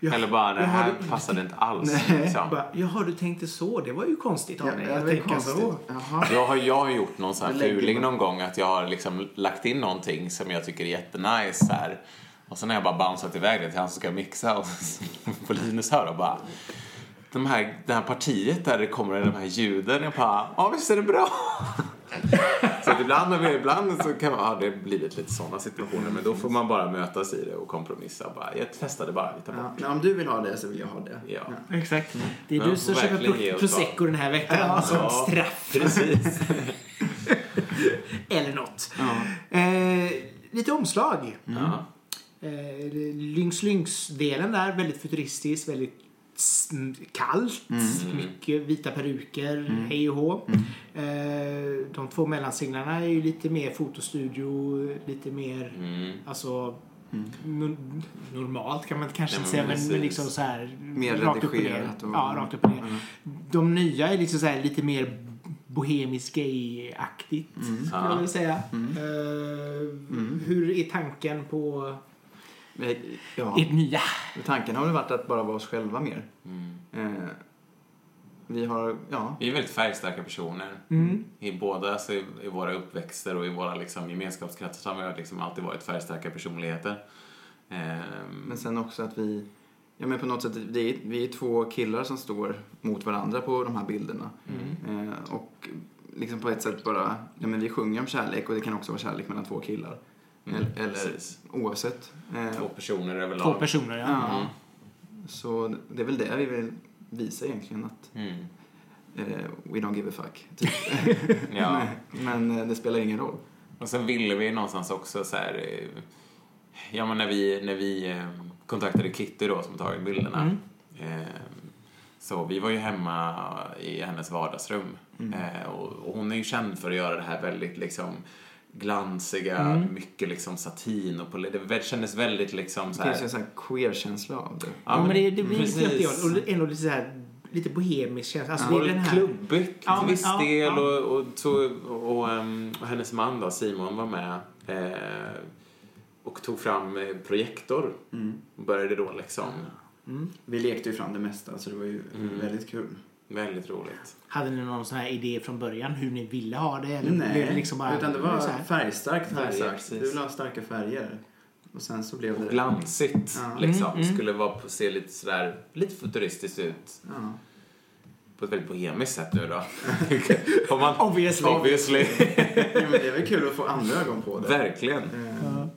Eller bara, det här har- passade inte alls. Nej, Liksom. bara, jaha, du tänkte så. Det var ju konstigt av Ja, dig det att tänka så. Jag har, jag har gjort någon sån här fuling någon gång att jag har liksom lagt in någonting som jag tycker är jättenice här. Och sen har jag bara bounceat iväg det till han som ska mixa och så får Linus höra och bara de här, det här partiet där det kommer de här ljuden, jag bara, ja visst är det bra? så att ibland, ibland så kan man, ja, det blivit lite sådana situationer men då får man bara mötas i det och kompromissa och bara, jag testade bara lite Ja, bort. men om du vill ha det så vill jag ha det. Ja. Exakt. Det är Men du som köper pro- prosecco den här veckan som Ja. straff. Precis. Eller något. Ja. Eh, lite omslag. Ja. Eh, Lynx Lynx-delen där, väldigt futuristisk, väldigt kallt, mycket vita peruker, hej och hå. Eh, de två mellansinglarna är ju lite mer fotostudio, lite mer, Mm. alltså no- normalt kan man kanske inte säga, men, men liksom så här Mer rakt upp och ner. och- Ja, rakt upp och ner. De nya är liksom så här lite mer bohemisk gay-aktigt, skulle jag Ja. vilja säga. Eh, Hur är tanken på Ja. ert nya? Tanken har väl varit att bara vara oss själva mer. Mm. Eh, vi har, ja, Vi är väldigt färgstarka personer. Mm. I båda alltså, i, våra uppväxter och i våra liksom, gemenskapskretsar har vi liksom alltid varit färgstarka personligheter. Ehm, men sen också att vi, ja men på något sätt, det är, vi är två killar som står mot varandra på de här bilderna. Mm. Eh, och liksom på ett sätt bara, ja men vi sjunger om kärlek och det kan också vara kärlek mellan två killar. Mm, eller, eller precis. oavsett. Eh, Två personer överlag. Två personer, ja. Ja. Mm. Så det är väl det vi vill visa egentligen att Mm. eh, we don't give a fuck. Typ. Ja. men eh, det spelar ingen roll. Och sen ville vi någonstans också så här... eh, Ja, men när vi, när vi kontaktade Kitty då som tagit bilderna. Mm. Eh, så vi var ju hemma i hennes vardagsrum. Mm. Eh, och, och hon är ju känd för att göra det här väldigt liksom glansiga, Mm. mycket liksom satin och poli- Det kändes väldigt liksom så Det finns en sån queer-känsla av det. Ja, men det, det blir precis. och ändå lite så här, lite bohemisk känsla. Alltså, Och det är den här... klubbigt Ja, till men- viss ja, del ja. och, och, så, och, ehm, och hennes man då, Simon, var med eh, och tog fram eh, projektor Mm. och började då liksom, Mm. Vi lekte ju fram det mesta så det var ju Mm. väldigt kul. Väldigt roligt. Hade ni någon sån här idé från början hur ni ville ha det? Eller Nej, blev det liksom bara, utan det var så här? färgstarkt Färger. Du vill ha starka färger. Och sen så blev Och det... glansigt Ja. liksom. Mm, mm. Skulle vara på, se lite sådär, lite futuristiskt ut Ja. på ett väldigt bohemiskt sätt nu då. Man, Obviously. obviously. ja, men det är väl kul att få andra ögon på det. Verkligen. Ja.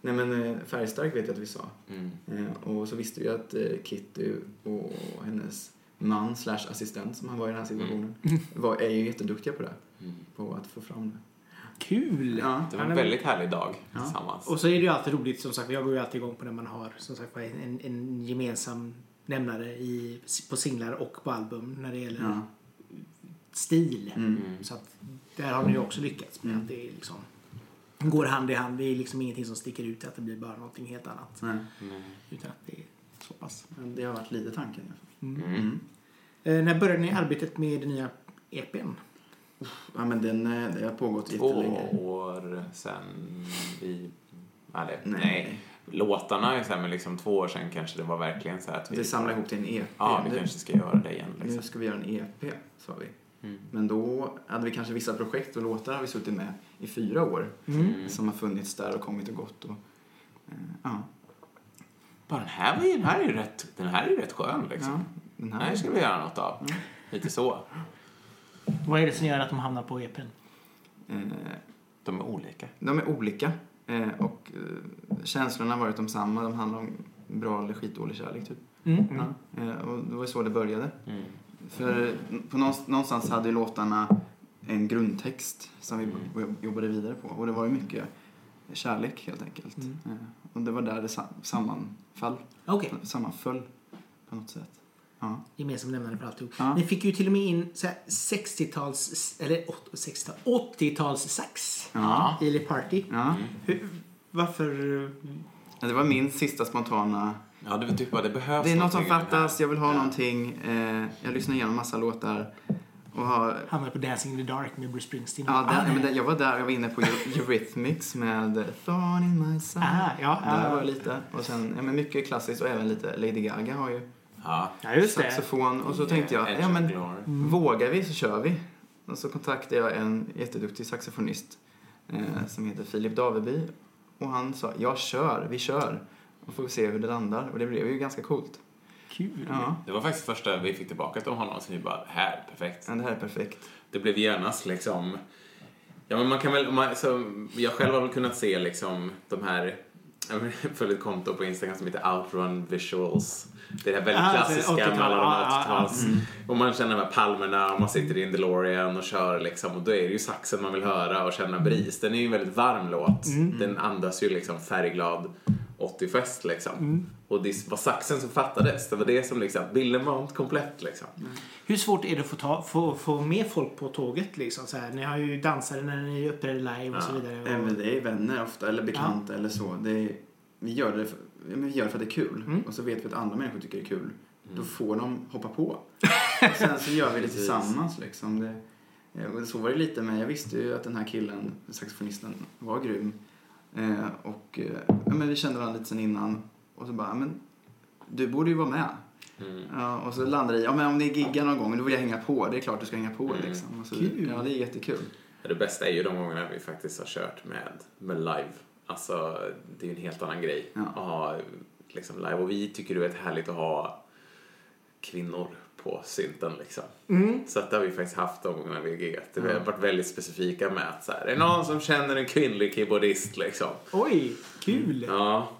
Nej men eh, färgstark vet jag att vi sa. Mm. Eh, och så visste vi att Kitty och hennes man slash assistent som han var i den här situationen var, är ju jätteduktiga på det. Mm. På att få fram det. Kul! Ja. Det var en väldigt härlig dag Ja. tillsammans. Och så är det ju alltid roligt som sagt, jag går ju alltid igång på när man har som sagt en, en gemensam nämnare i, på singlar och på album när det gäller Ja. stil. Mm. Mm. Så att där har ni ju också lyckats med Mm. att det är liksom går hand i hand. Det är liksom ingenting som sticker ut att det blir bara någonting helt annat. Nej. Mm. Utan att det är så pass. Men det har varit lite tanken i alla fall. Mm. Mm. Eh, när började ni arbetet med den nya EPn? Ja men den, eh, det har pågått Två jättelänge. år sen vi... Nej, Nej. nej. Låtarna är så här, men liksom två år sen kanske det var verkligen så här att vi... Vi samlar ihop till en EP. Ja, vi Nu- kanske ska göra det igen Nu liksom. ska vi göra en EP, sa vi. Mm. Men då hade vi kanske vissa projekt och låtar har vi suttit med i fyra år. Mm. Som har funnits där och kommit och gått. Och, eh, ja. Bara den här, var ju, den här är ju rätt, den här är ju rätt skön liksom. ja, den Den här. här ska vi göra något av. Mm. Lite så. Vad är det som gör att de hamnar på EPn? Eh, De är olika. de är olika. Eh, och eh, känslorna har varit de samma. De handlar om bra eller skitdålig kärlek, typ. Mm. Ja. Eh, och det var ju så det började. Mm. För på någonstans, hade ju låtarna en grundtext som vi Mm. jobbade vidare på. Och det var ju mycket kärlek helt enkelt. Mm. Och det var där det sam- sammanfall, Okej, sammanföll på något sätt. Ja. gemensam nämnare för alltihop. Ja. Ni fick ju till och med in så här 60-tals, eller 60 80-tals sax Ja. i Le Party. Ja. Hur, varför? Ja, Det var min sista spontana... Ja, det var typ vad det behövs. Det är något som fattas, jag vill ha Ja. någonting. Eh, jag lyssnar igenom massa låtar. Och har, Hamnade på Dancing in the Dark med Bruce Springsteen. ja, där, ah, men där, jag var där, jag var inne på Eu- Eurythmics med Thorn in my side. ah, ja, Där ja. var jag lite. Och sen, ja, men mycket klassiskt och även lite Lady Gaga har ju Ja. ja, just det. saxofon. Och så tänkte jag, ja men Glory. vågar vi så kör vi. Och så kontaktade jag en jätteduktig saxofonist eh, som heter Filip Daveby. Och han sa, jag kör, vi kör. Och får vi se hur det landar. Och det blev ju ganska coolt. Kul. Ja, Det var faktiskt första vi fick tillbaka av honom, så vi bara, här, perfekt. men det här är perfekt. Det blev genast liksom... Ja, men man kan väl... Man, så, jag själv har väl kunnat se liksom de här... Jag följer ett konto på Instagram som heter Outrun Visuals. Det är det här väldigt Ah, klassiska 80-tal, med alla de ah, ah, här 80-tals... Och man känner de här palmerna och man sitter i en DeLorean och kör liksom. Och då är det ju saxen man vill höra och känna bris. Den är ju en väldigt varm låt. Den andas ju liksom färgglad 80-fest liksom. Och det var saxen som fattades. Det var det som liksom... Bilden var inte komplett liksom. Hur svårt är det att få, ta, få, få med folk på tåget? Liksom, så här? Ni har ju dansare när ni uppträder live och så vidare. Och, Även det är vänner ofta, eller bekanta eller så. Det är, vi, gör det för, ja, vi gör det för att det är kul. Mm. Och så vet vi att andra människor tycker det är kul. Då får de hoppa på. och sen så gör vi det tillsammans liksom. Det, och så var det lite med, jag visste ju att den här killen, saxofonisten, var grym. Eh, och eh, ja, men vi kände varandra lite sen innan. Och så bara, "Ja, men du borde ju vara med. Mm. Ja, och så landade det i, ja men om ni giggar någon gång, då vill jag hänga på. Det är klart du ska hänga på Mm. liksom. Och så, Kul. Ja, det är jättekul. Det bästa är ju de gångerna vi faktiskt har kört med, med live. Alltså, det är ju en helt annan grej Ja. att ha liksom, live. Och vi tycker det är härligt att ha kvinnor på synten liksom. Mm. Så att det har vi faktiskt haft de gångerna vi har giggat. Vi har Ja. varit väldigt specifika med att så här, är det någon som känner en kvinnlig keyboardist liksom? Oj, kul! Ja,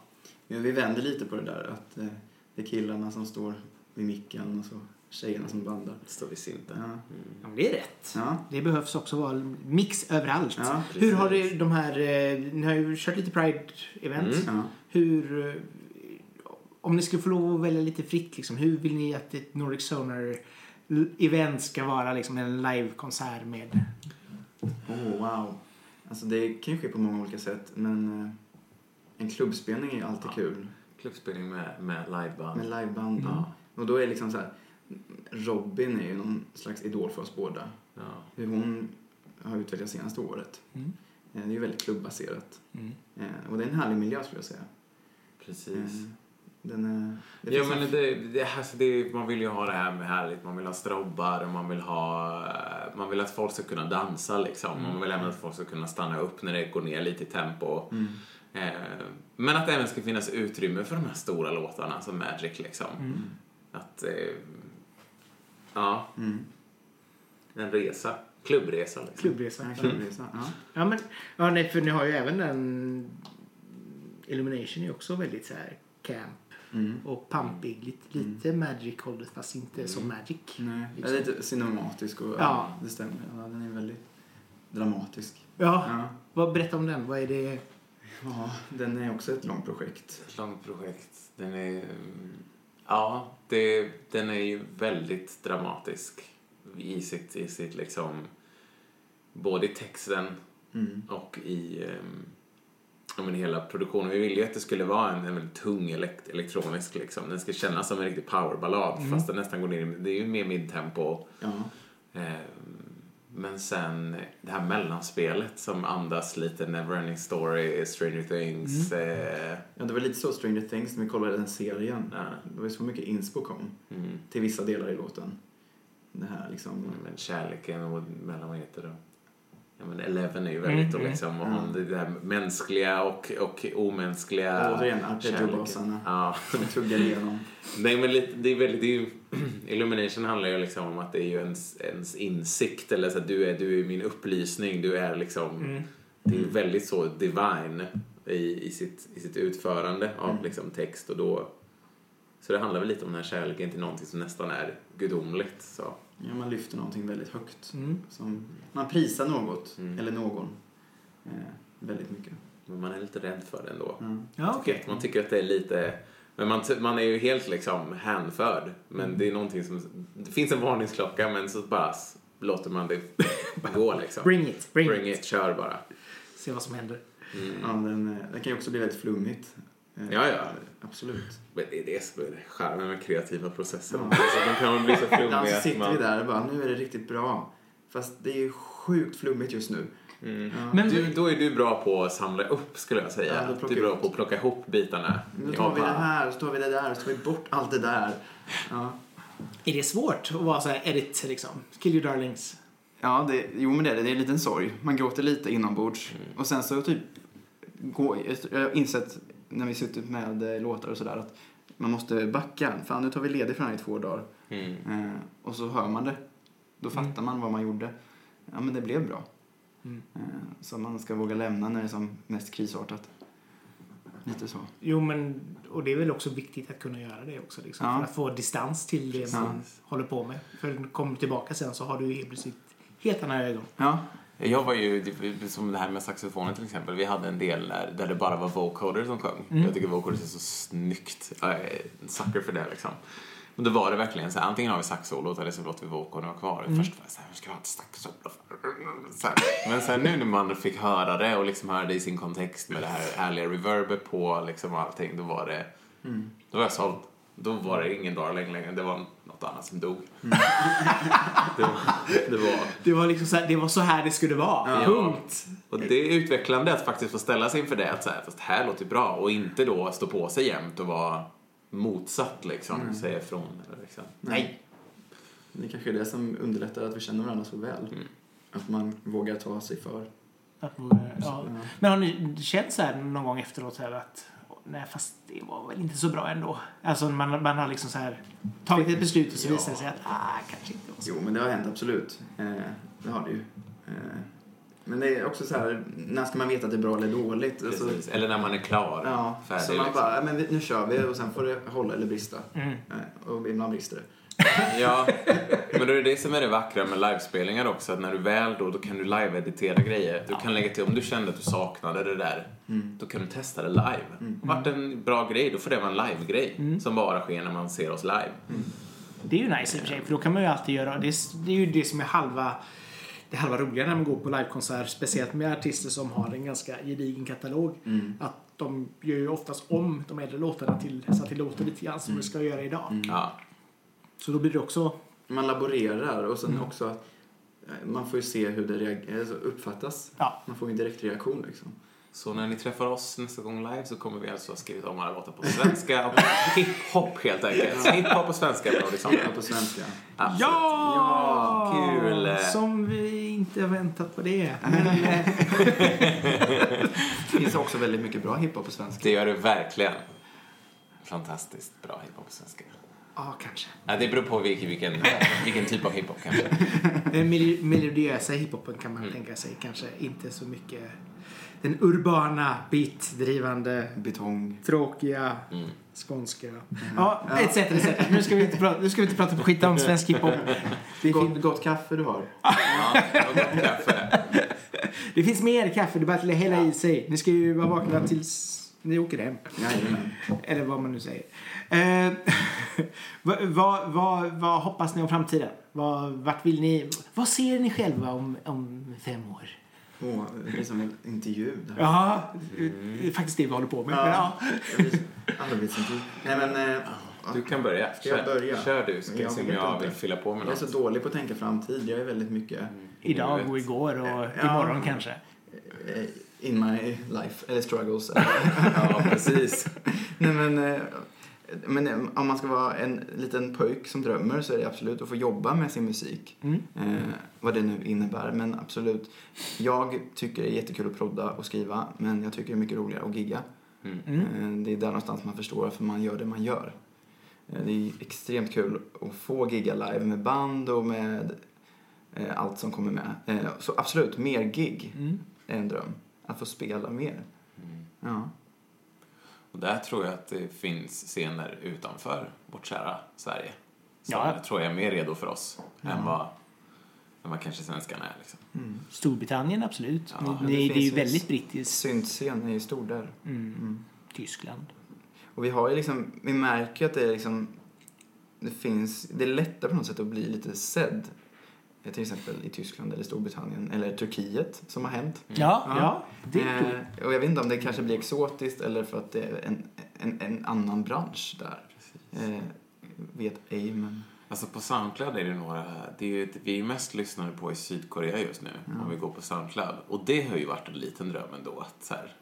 Men vi vänder lite på det där att eh, det är killarna som står vid micken och så tjejerna som bandar. det står vid synten. Ja. Ja, men det är rätt. Ja. Det behövs också vara mix överallt. Ja, Hur har det, de här, eh, ni har ju kört lite Pride-event. Mm. Ja. Hur, eh, om ni skulle få lov att välja lite fritt, liksom, hur vill ni att ett Nordic Sonar-event ska vara liksom en livekonsert med? Oh, wow. Alltså det kan ju ske på många olika sätt, men eh, en klubbspelning är ju alltid Ja. kul. Klubbspelning med, med liveband. Med liveband. Ja. Och då är liksom så här, Robin är ju någon slags idol för oss båda. Ja. Hur hon har utvecklats senaste året. Mm. Eh, Det är ju väldigt klubbaserat. Mm. Eh, Och det är en härlig miljö skulle jag säga. Precis. Eh, Den är... det Ja men en- det, det, alltså det, man vill ju ha det här med härligt, man vill ha strobbar och man vill ha, man vill att folk ska kunna dansa liksom. Man vill även att folk ska kunna stanna upp när det går ner lite i tempo. Mm. Eh, men att det även ska finnas utrymme för de här stora låtarna som Magic liksom. Mm. Att, eh, ja, Mm. en resa. Klubbresa liksom. Klubbresa. En klubbresa. Ja. Ja, men, ja, nej, för ni har ju även den... Illumination är också väldigt så här camp Mm. och pampig. Lite, lite magic hållet fast inte som magic. Nej, det Liksom. är lite cinematisk och ja. Ja. det stämmer. Ja, den är väldigt dramatisk. Ja, Ja. vad, berätta om den. Vad är det? ja, den är också ett långt projekt. Ett långt projekt. Den är, mm, ja, det, den är ju väldigt dramatisk i sitt, i sitt liksom, både i texten Mm. och i um, ja, men hela produktionen. Vi ville ju att det skulle vara en, en väldigt tung elekt, elektronisk liksom. Den ska kännas som en riktig powerballad Mm. fast den nästan går ner i, det är ju mer midtempo. Ja. Ehm, men sen det här mellanspelet som andas lite Neverending Story, Stranger Things. eh, ja, det var lite så Stranger Things när vi kollade den serien. ja, Det var ju så mycket inspo kom mm. till vissa delar i låten. Det här liksom... Men kärleken och mellan vad heter det? Ja men Eleven är ju väldigt Mm, och liksom och hon, det där mänskliga och, och omänskliga. Och Ja. som tuggar igenom. Nej men lite, det är väldigt, det är ju, Illumination handlar ju liksom om att det är ju ens, ens insikt eller så att du är, du är min upplysning, du är liksom, Mm. det är väldigt så divine i, i, sitt, i sitt utförande av Mm. liksom text och då, så det handlar väl lite om den här kärleken till någonting som nästan är gudomligt så. Ja, man lyfter någonting väldigt högt. Mm. Som, man prisar något, Mm. eller någon, eh, väldigt mycket. Men man är lite rädd för det ändå. Mm. Ja, okej. Man tycker att det är lite... Men man, man är ju helt liksom hänförd. Men Mm. det är någonting som... Det finns en varningsklocka men så bara låter man det gå liksom. Bring it, bring, Bring it. it, kör bara. Se vad som händer. Mm. Ja, den, eh, den kan ju också bli väldigt flummigt. Eh, Ja, ja. Absolut. Men det är det som är charmen med kreativa processer. Ja. Alltså, de kan väl bli så flummiga Ibland så att sitter man... vi där och bara, nu är det riktigt bra. Fast det är ju sjukt flummigt just nu. Mm. Ja. Men- Du, då är du bra på att samla upp skulle jag säga. Ja, du är bra på att plocka ihop bitarna. Nu tar vi det här, så tar vi det där, så tar vi bort allt det där. Ja, Är det svårt att vara så här edit liksom? Kill your darlings. ja det, jo men det är det. Det är en liten sorg. Man gråter lite inombords. Mm. Och sen så typ, gå, jag har insett när vi suttit med eh, låtar och sådär att man måste backa. Fan, nu tar vi ledigt från här i två dagar. Mm. Eh, och så hör man det. Då Mm. fattar man vad man gjorde. Ja, men det blev bra. Mm. Eh, så man ska våga lämna när det är som mest krisartat. Lite så. Jo, men och det är väl också viktigt att kunna göra det också. Liksom, Ja. För att få distans till det man håller på med. För när du kommer tillbaka sen så har du helt plötsligt helt andra ögon. Ja, Jag var ju, som det här med saxofonen till exempel, vi hade en del där, där det bara var vocoder som sjöng. Mm. Jag tycker vocoders är så snyggt. Jag är sucker för det liksom. Men då var det verkligen så här, antingen har vi saxsolot eller så låter vi vocodern vara kvar. Mm. Först var jag så här, ska jag ha ett här. Men sen nu när man fick höra det och liksom höra det i sin kontext med det här härliga reverbet på liksom och allting, då var det, Mm. då var jag såld. Då var det ingen darling längre, det var något annat som dog. Mm. det, var, det var... Det var liksom så här, det var så här det skulle vara. Ja. Punkt. Och det är utvecklande att faktiskt få ställa sig inför det, att så här, fast det här låter bra och inte då stå på sig jämt och vara motsatt liksom, Mm. säga ifrån. Eller, liksom. Nej. Det kanske är det som underlättar att vi känner varandra så väl. Mm. Att man vågar ta sig för. Att, ja. Men har ni känt så här någon gång efteråt så här att nej fast det var väl inte så bra ändå. Alltså man, man har liksom så här tagit ett beslut och så Ja. visar det sig att ah, kanske inte var så. Jo, men det har hänt absolut. Eh, det har det ju. Eh, men det är också så här, när ska man veta att det är bra eller dåligt? Alltså. Eller när man är klar, ja, färdig. så man liksom. bara, "Ja, men nu kör vi och sen får det hålla eller brista. Mm. Eh, och ibland brister det. Ja, men då är det det som är det vackra med livespelningar också, att när du väl då, då kan du live-editera grejer. Du kan lägga till, om du kände att du saknade det där, Mm. då kan du testa det live. Vart en bra grej, då får det vara en live-grej som bara sker när man ser oss live. Det är ju nice i och för sig för då kan man ju alltid göra, det är, det är ju det som är halva det halva roliga när man går på livekonsert, speciellt med artister som har en ganska gedigen katalog. Mm. Att de gör ju oftast om de äldre låtarna till, så att det låter lite grann som det ska göra idag. Ja, Så då blir det också Man laborerar och sen Mm. också att eh, man får ju se hur det alltså uppfattas. Ja. Man får ju en direkt reaktion liksom. så när ni träffar oss nästa gång live så kommer vi alltså ha skrivit om alla låtar på svenska och hiphop helt enkelt. Hiphop på svenska med Horisont. Ja, på svenska. Absolut. Ja! kul. Som vi inte har väntat på det. Men, eh, Det finns också väldigt mycket bra hiphop på svenska. Det gör det verkligen. Fantastiskt bra hiphop på svenska. Ja, kanske. Ja, det beror på vilken, vilken, vilken typ av hiphop kanske. Den mel- melodiösa hiphopen kan man Mm. tänka sig. Kanske inte så mycket den urbana, beat-drivande, Betong. tråkiga, Mm. skånska. Ja, etc. etc. Nu ska vi inte prata, nu ska vi inte prata skit om svensk hiphop. Det, fin- Gott, gott kaffe du har. Ja, gott kaffe. det finns mer kaffe, det är bara att hälla i sig. Ni ska ju vara vakna tills ni åker hem. Eller vad man nu säger. Eh, vad, vad, vad, vad hoppas ni om framtiden? Vad, vart vill ni, vad ser ni själva om, om fem år? Åh, det blir som en intervju. Ja, det är faktiskt det vi håller på med. Men, ja. Blir- Arbetsintervju. Nej men, eh, Du kan börja. Ska jag börja? Kör du, ska jag Jag se om vet jag inte. vill fylla på med jag är något. så dålig på att tänka framtid. Jag är väldigt mycket Idag Nuet. och igår och Ja. imorgon kanske. In my life, eller struggles. Ja, precis. Nej men, eh, men eh, om man ska vara en liten pojk som drömmer så är det absolut att få jobba med sin musik. Mm. Eh, vad det nu innebär. Men absolut, jag tycker det är jättekul att prodda och skriva. Men jag tycker det är mycket roligare att gigga. Mm. Mm. Eh, det är där någonstans man förstår varför man gör det man gör. Eh, det är extremt kul att få gigga live med band och med allt som kommer med. Så absolut, mer gig Mm. är en dröm. Att få spela mer. Mm. Ja. Och där tror jag att det finns scener utanför vårt kära Sverige. Som Ja. jag tror jag är mer redo för oss Ja. än, vad, än vad kanske svenskarna är. Liksom. Mm. Storbritannien absolut. Ja, det, det det, är ju väldigt brittiskt. Syntscen är ju stor där. Mm. Mm. Tyskland. Och vi har ju liksom, vi märker att det är liksom, det finns, det är lättare på något sätt att bli lite sedd. Till exempel i Tyskland eller Storbritannien eller Turkiet som har hänt. Ja, Ja. ja. det är. Eh, och jag vet inte om det kanske blir exotiskt eller för att det är en, en, en annan bransch där. Eh, vet ej men. Alltså på Soundcloud är det några, det är ju, vi är mest lyssnade på i Sydkorea just nu, om vi går på Soundcloud. Och det har ju varit en liten dröm ändå att så här,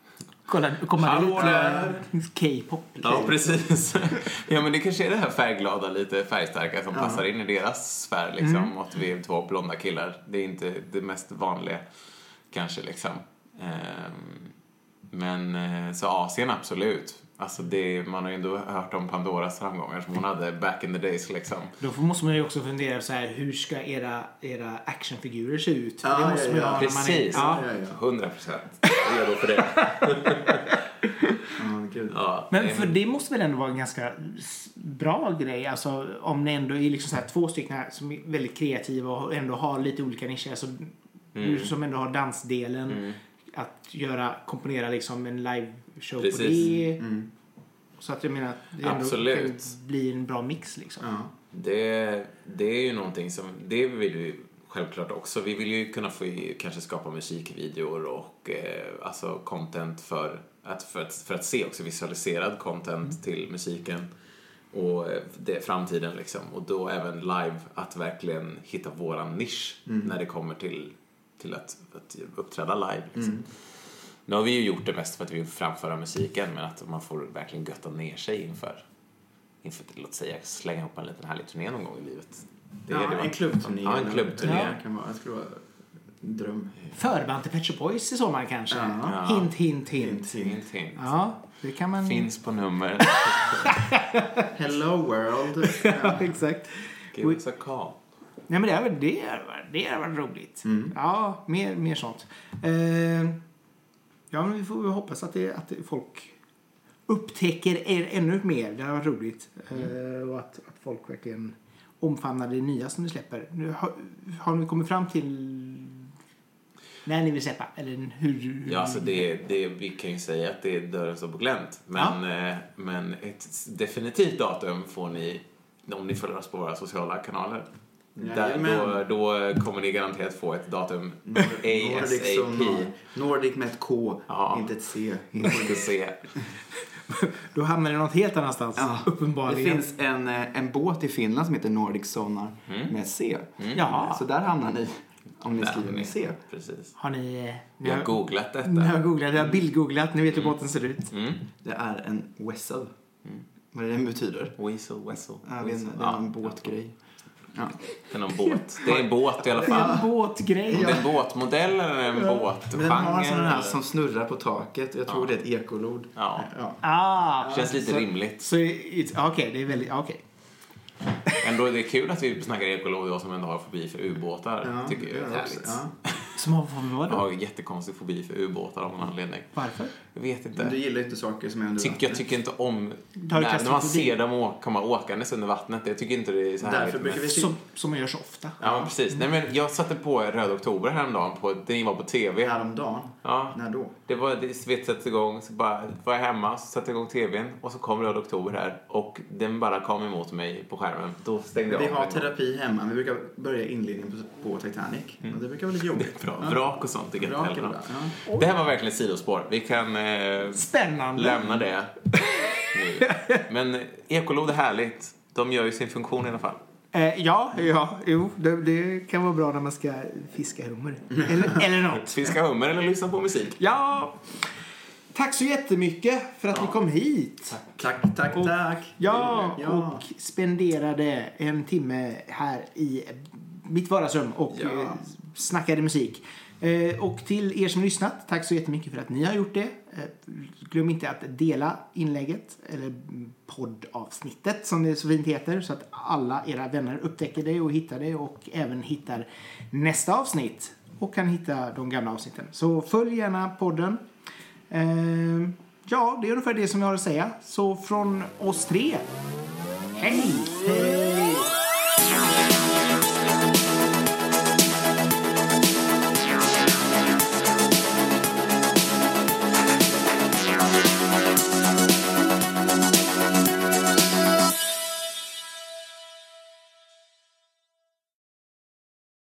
Kolla, kommer det lite! K-pop. Ja, precis. ja, men det kanske är det här färgglada, lite färgstarka som Ja. passar in i deras sfär, liksom. Och att vi är två blonda killar. Det är inte det mest vanliga, kanske, liksom. Ehm, men eh, så Asien, absolut. Alltså det, man har ju ändå hört om Pandoras framgångar som hon hade back in the days, liksom. Då måste man ju också fundera så här, hur ska era, era actionfigurer se ut? Ja, det måste ja, man ja. ha när man är... Precis. Ja. 100 procent. Redo för det. Gud. Ja, Men för det måste väl ändå vara en ganska bra grej, alltså om ni ändå är liksom så här två stycken här som är väldigt kreativa och ändå har lite olika nischer, alltså du som ändå har dansdelen, Mm. att göra, komponera liksom en live-show på Precis. det. Mm. Så att jag menar, att det ändå Absolut. kan bli en bra mix liksom. Ja. Det, det är ju någonting som, det vill vi självklart också. Vi vill ju kunna få kanske skapa musikvideor och eh, alltså content för att, för, att, för att se också visualiserad content till musiken. och eh, det framtiden liksom. Och då även live att verkligen hitta våran nisch när det kommer till, till att, att uppträda live. Liksom. Nu har vi ju gjort det mest för att vi vill framföra musiken men att man får verkligen götta ner sig inför, inför låt säga, slänga ihop en liten härlig turné någon gång i livet. Det är ja, det en man- klubbturné. Ja, en klubbturné. Ja, kan vara, det skulle vara en dröm. Förband till Pet Shop Boys i sommar kanske. Ja. Hint, hint, hint. Hint, hint. Ja, det kan man... Finns på nummer. Hello world. Ja, exakt. Give us a call. Nej, men det är det är, det är varit roligt. Mm. Ja, mer, mer sånt. Eh, ja, men vi får hoppas att, det, att folk upptäcker er ännu mer. Det har varit roligt. Eh, och att, att folk verkligen omfamnar det nya som ni släpper. Nu, har, har ni kommit fram till när ni vill släppa? Eller hur? Ja, alltså det, det, vi kan ju säga att det är dörren står på glänt. Men, eh, men ett definitivt datum får ni om ni följer oss på våra sociala kanaler. Där, då, då kommer ni garanterat få ett datum Nordic som ASAP. Nordic med ett K, Ja. inte ett C. Inte se. Då hamnar det något helt annanstans. Ja. Uppenbarligen. Det finns en, eh, en båt i Finland som heter Nordic Sonar med C. Jaha. Så där hamnar ni om ni skriver med C. Precis. Har ni... eh, Vi Ni har har, googlat detta. ni har googlat, ni har bildgooglat, ni vet hur båten ser ut. Mm. Det är en wessel. Vad det betyder? Weasel, wessel. Jag vet inte, det är Ja, någon båtgrej. Ja. Det är någon båt. Det är en båt i alla Det är fall. en båtgrej. Om det är en båtmodell eller en båtgenre. Men den har en sån här som snurrar på taket. Jag tror Ja. det är ett ekolod. Ja, Ja. Ah, känns lite så, rimligt. Så, okej, det är väldigt, okej. Ändå är det kul att vi snackar ekolod, jag som ändå har fobi för ubåtar. Ja, tycker jag det är är härligt. Ja. Som har, vad Jag då? har jättekonstig fobi för ubåtar av någon anledning. Varför? Jag vet Men inte. du gillar inte saker som är under Tycker, jag tycker inte om när, när man ser dem å- komma åkandes under vattnet. Jag tycker inte det är så Därför härligt. brukar men- vi Som, som man gör så ofta. Ja, men precis. Nej, men jag satte på Röd Oktober häromdagen. På, den var på TV. Häromdagen. Ja, När då? det var, det vet, satte igång, så bara var jag hemma, så satte jag igång TVn och så kom Röd Oktober här och den bara kom emot mig på skärmen. Då stängde jag Vi av har terapi hemma. Vi brukar börja inledningen på, på Titanic. Och det brukar vara lite jobbigt. Bra. Ja. Vrak och sånt är bra. Ja. Det här var verkligen ett sidospår. Vi kan eh, Spännande. lämna det nu. Men ekolod är härligt. De gör ju sin funktion i alla fall. Eh, ja, ja, jo, det, det kan vara bra när man ska fiska hummer. Eller, eller något. Fiska hummer eller lyssna på musik. Ja, tack så jättemycket för att ni kom hit. Tack, tack, Och- tack. Ja, Ja. och spenderade en timme här i mitt vardagsrum och Ja snackade musik. Eh, och till er som lyssnat, tack så jättemycket för att ni har gjort det. Eh, glöm inte att dela inlägget, eller poddavsnittet som det så fint heter, så att alla era vänner upptäcker det och hittar det och även hittar nästa avsnitt och kan hitta de gamla avsnitten. Så följ gärna podden. Eh, ja, det är ungefär det som jag har att säga. Så från oss tre, hej! Hej!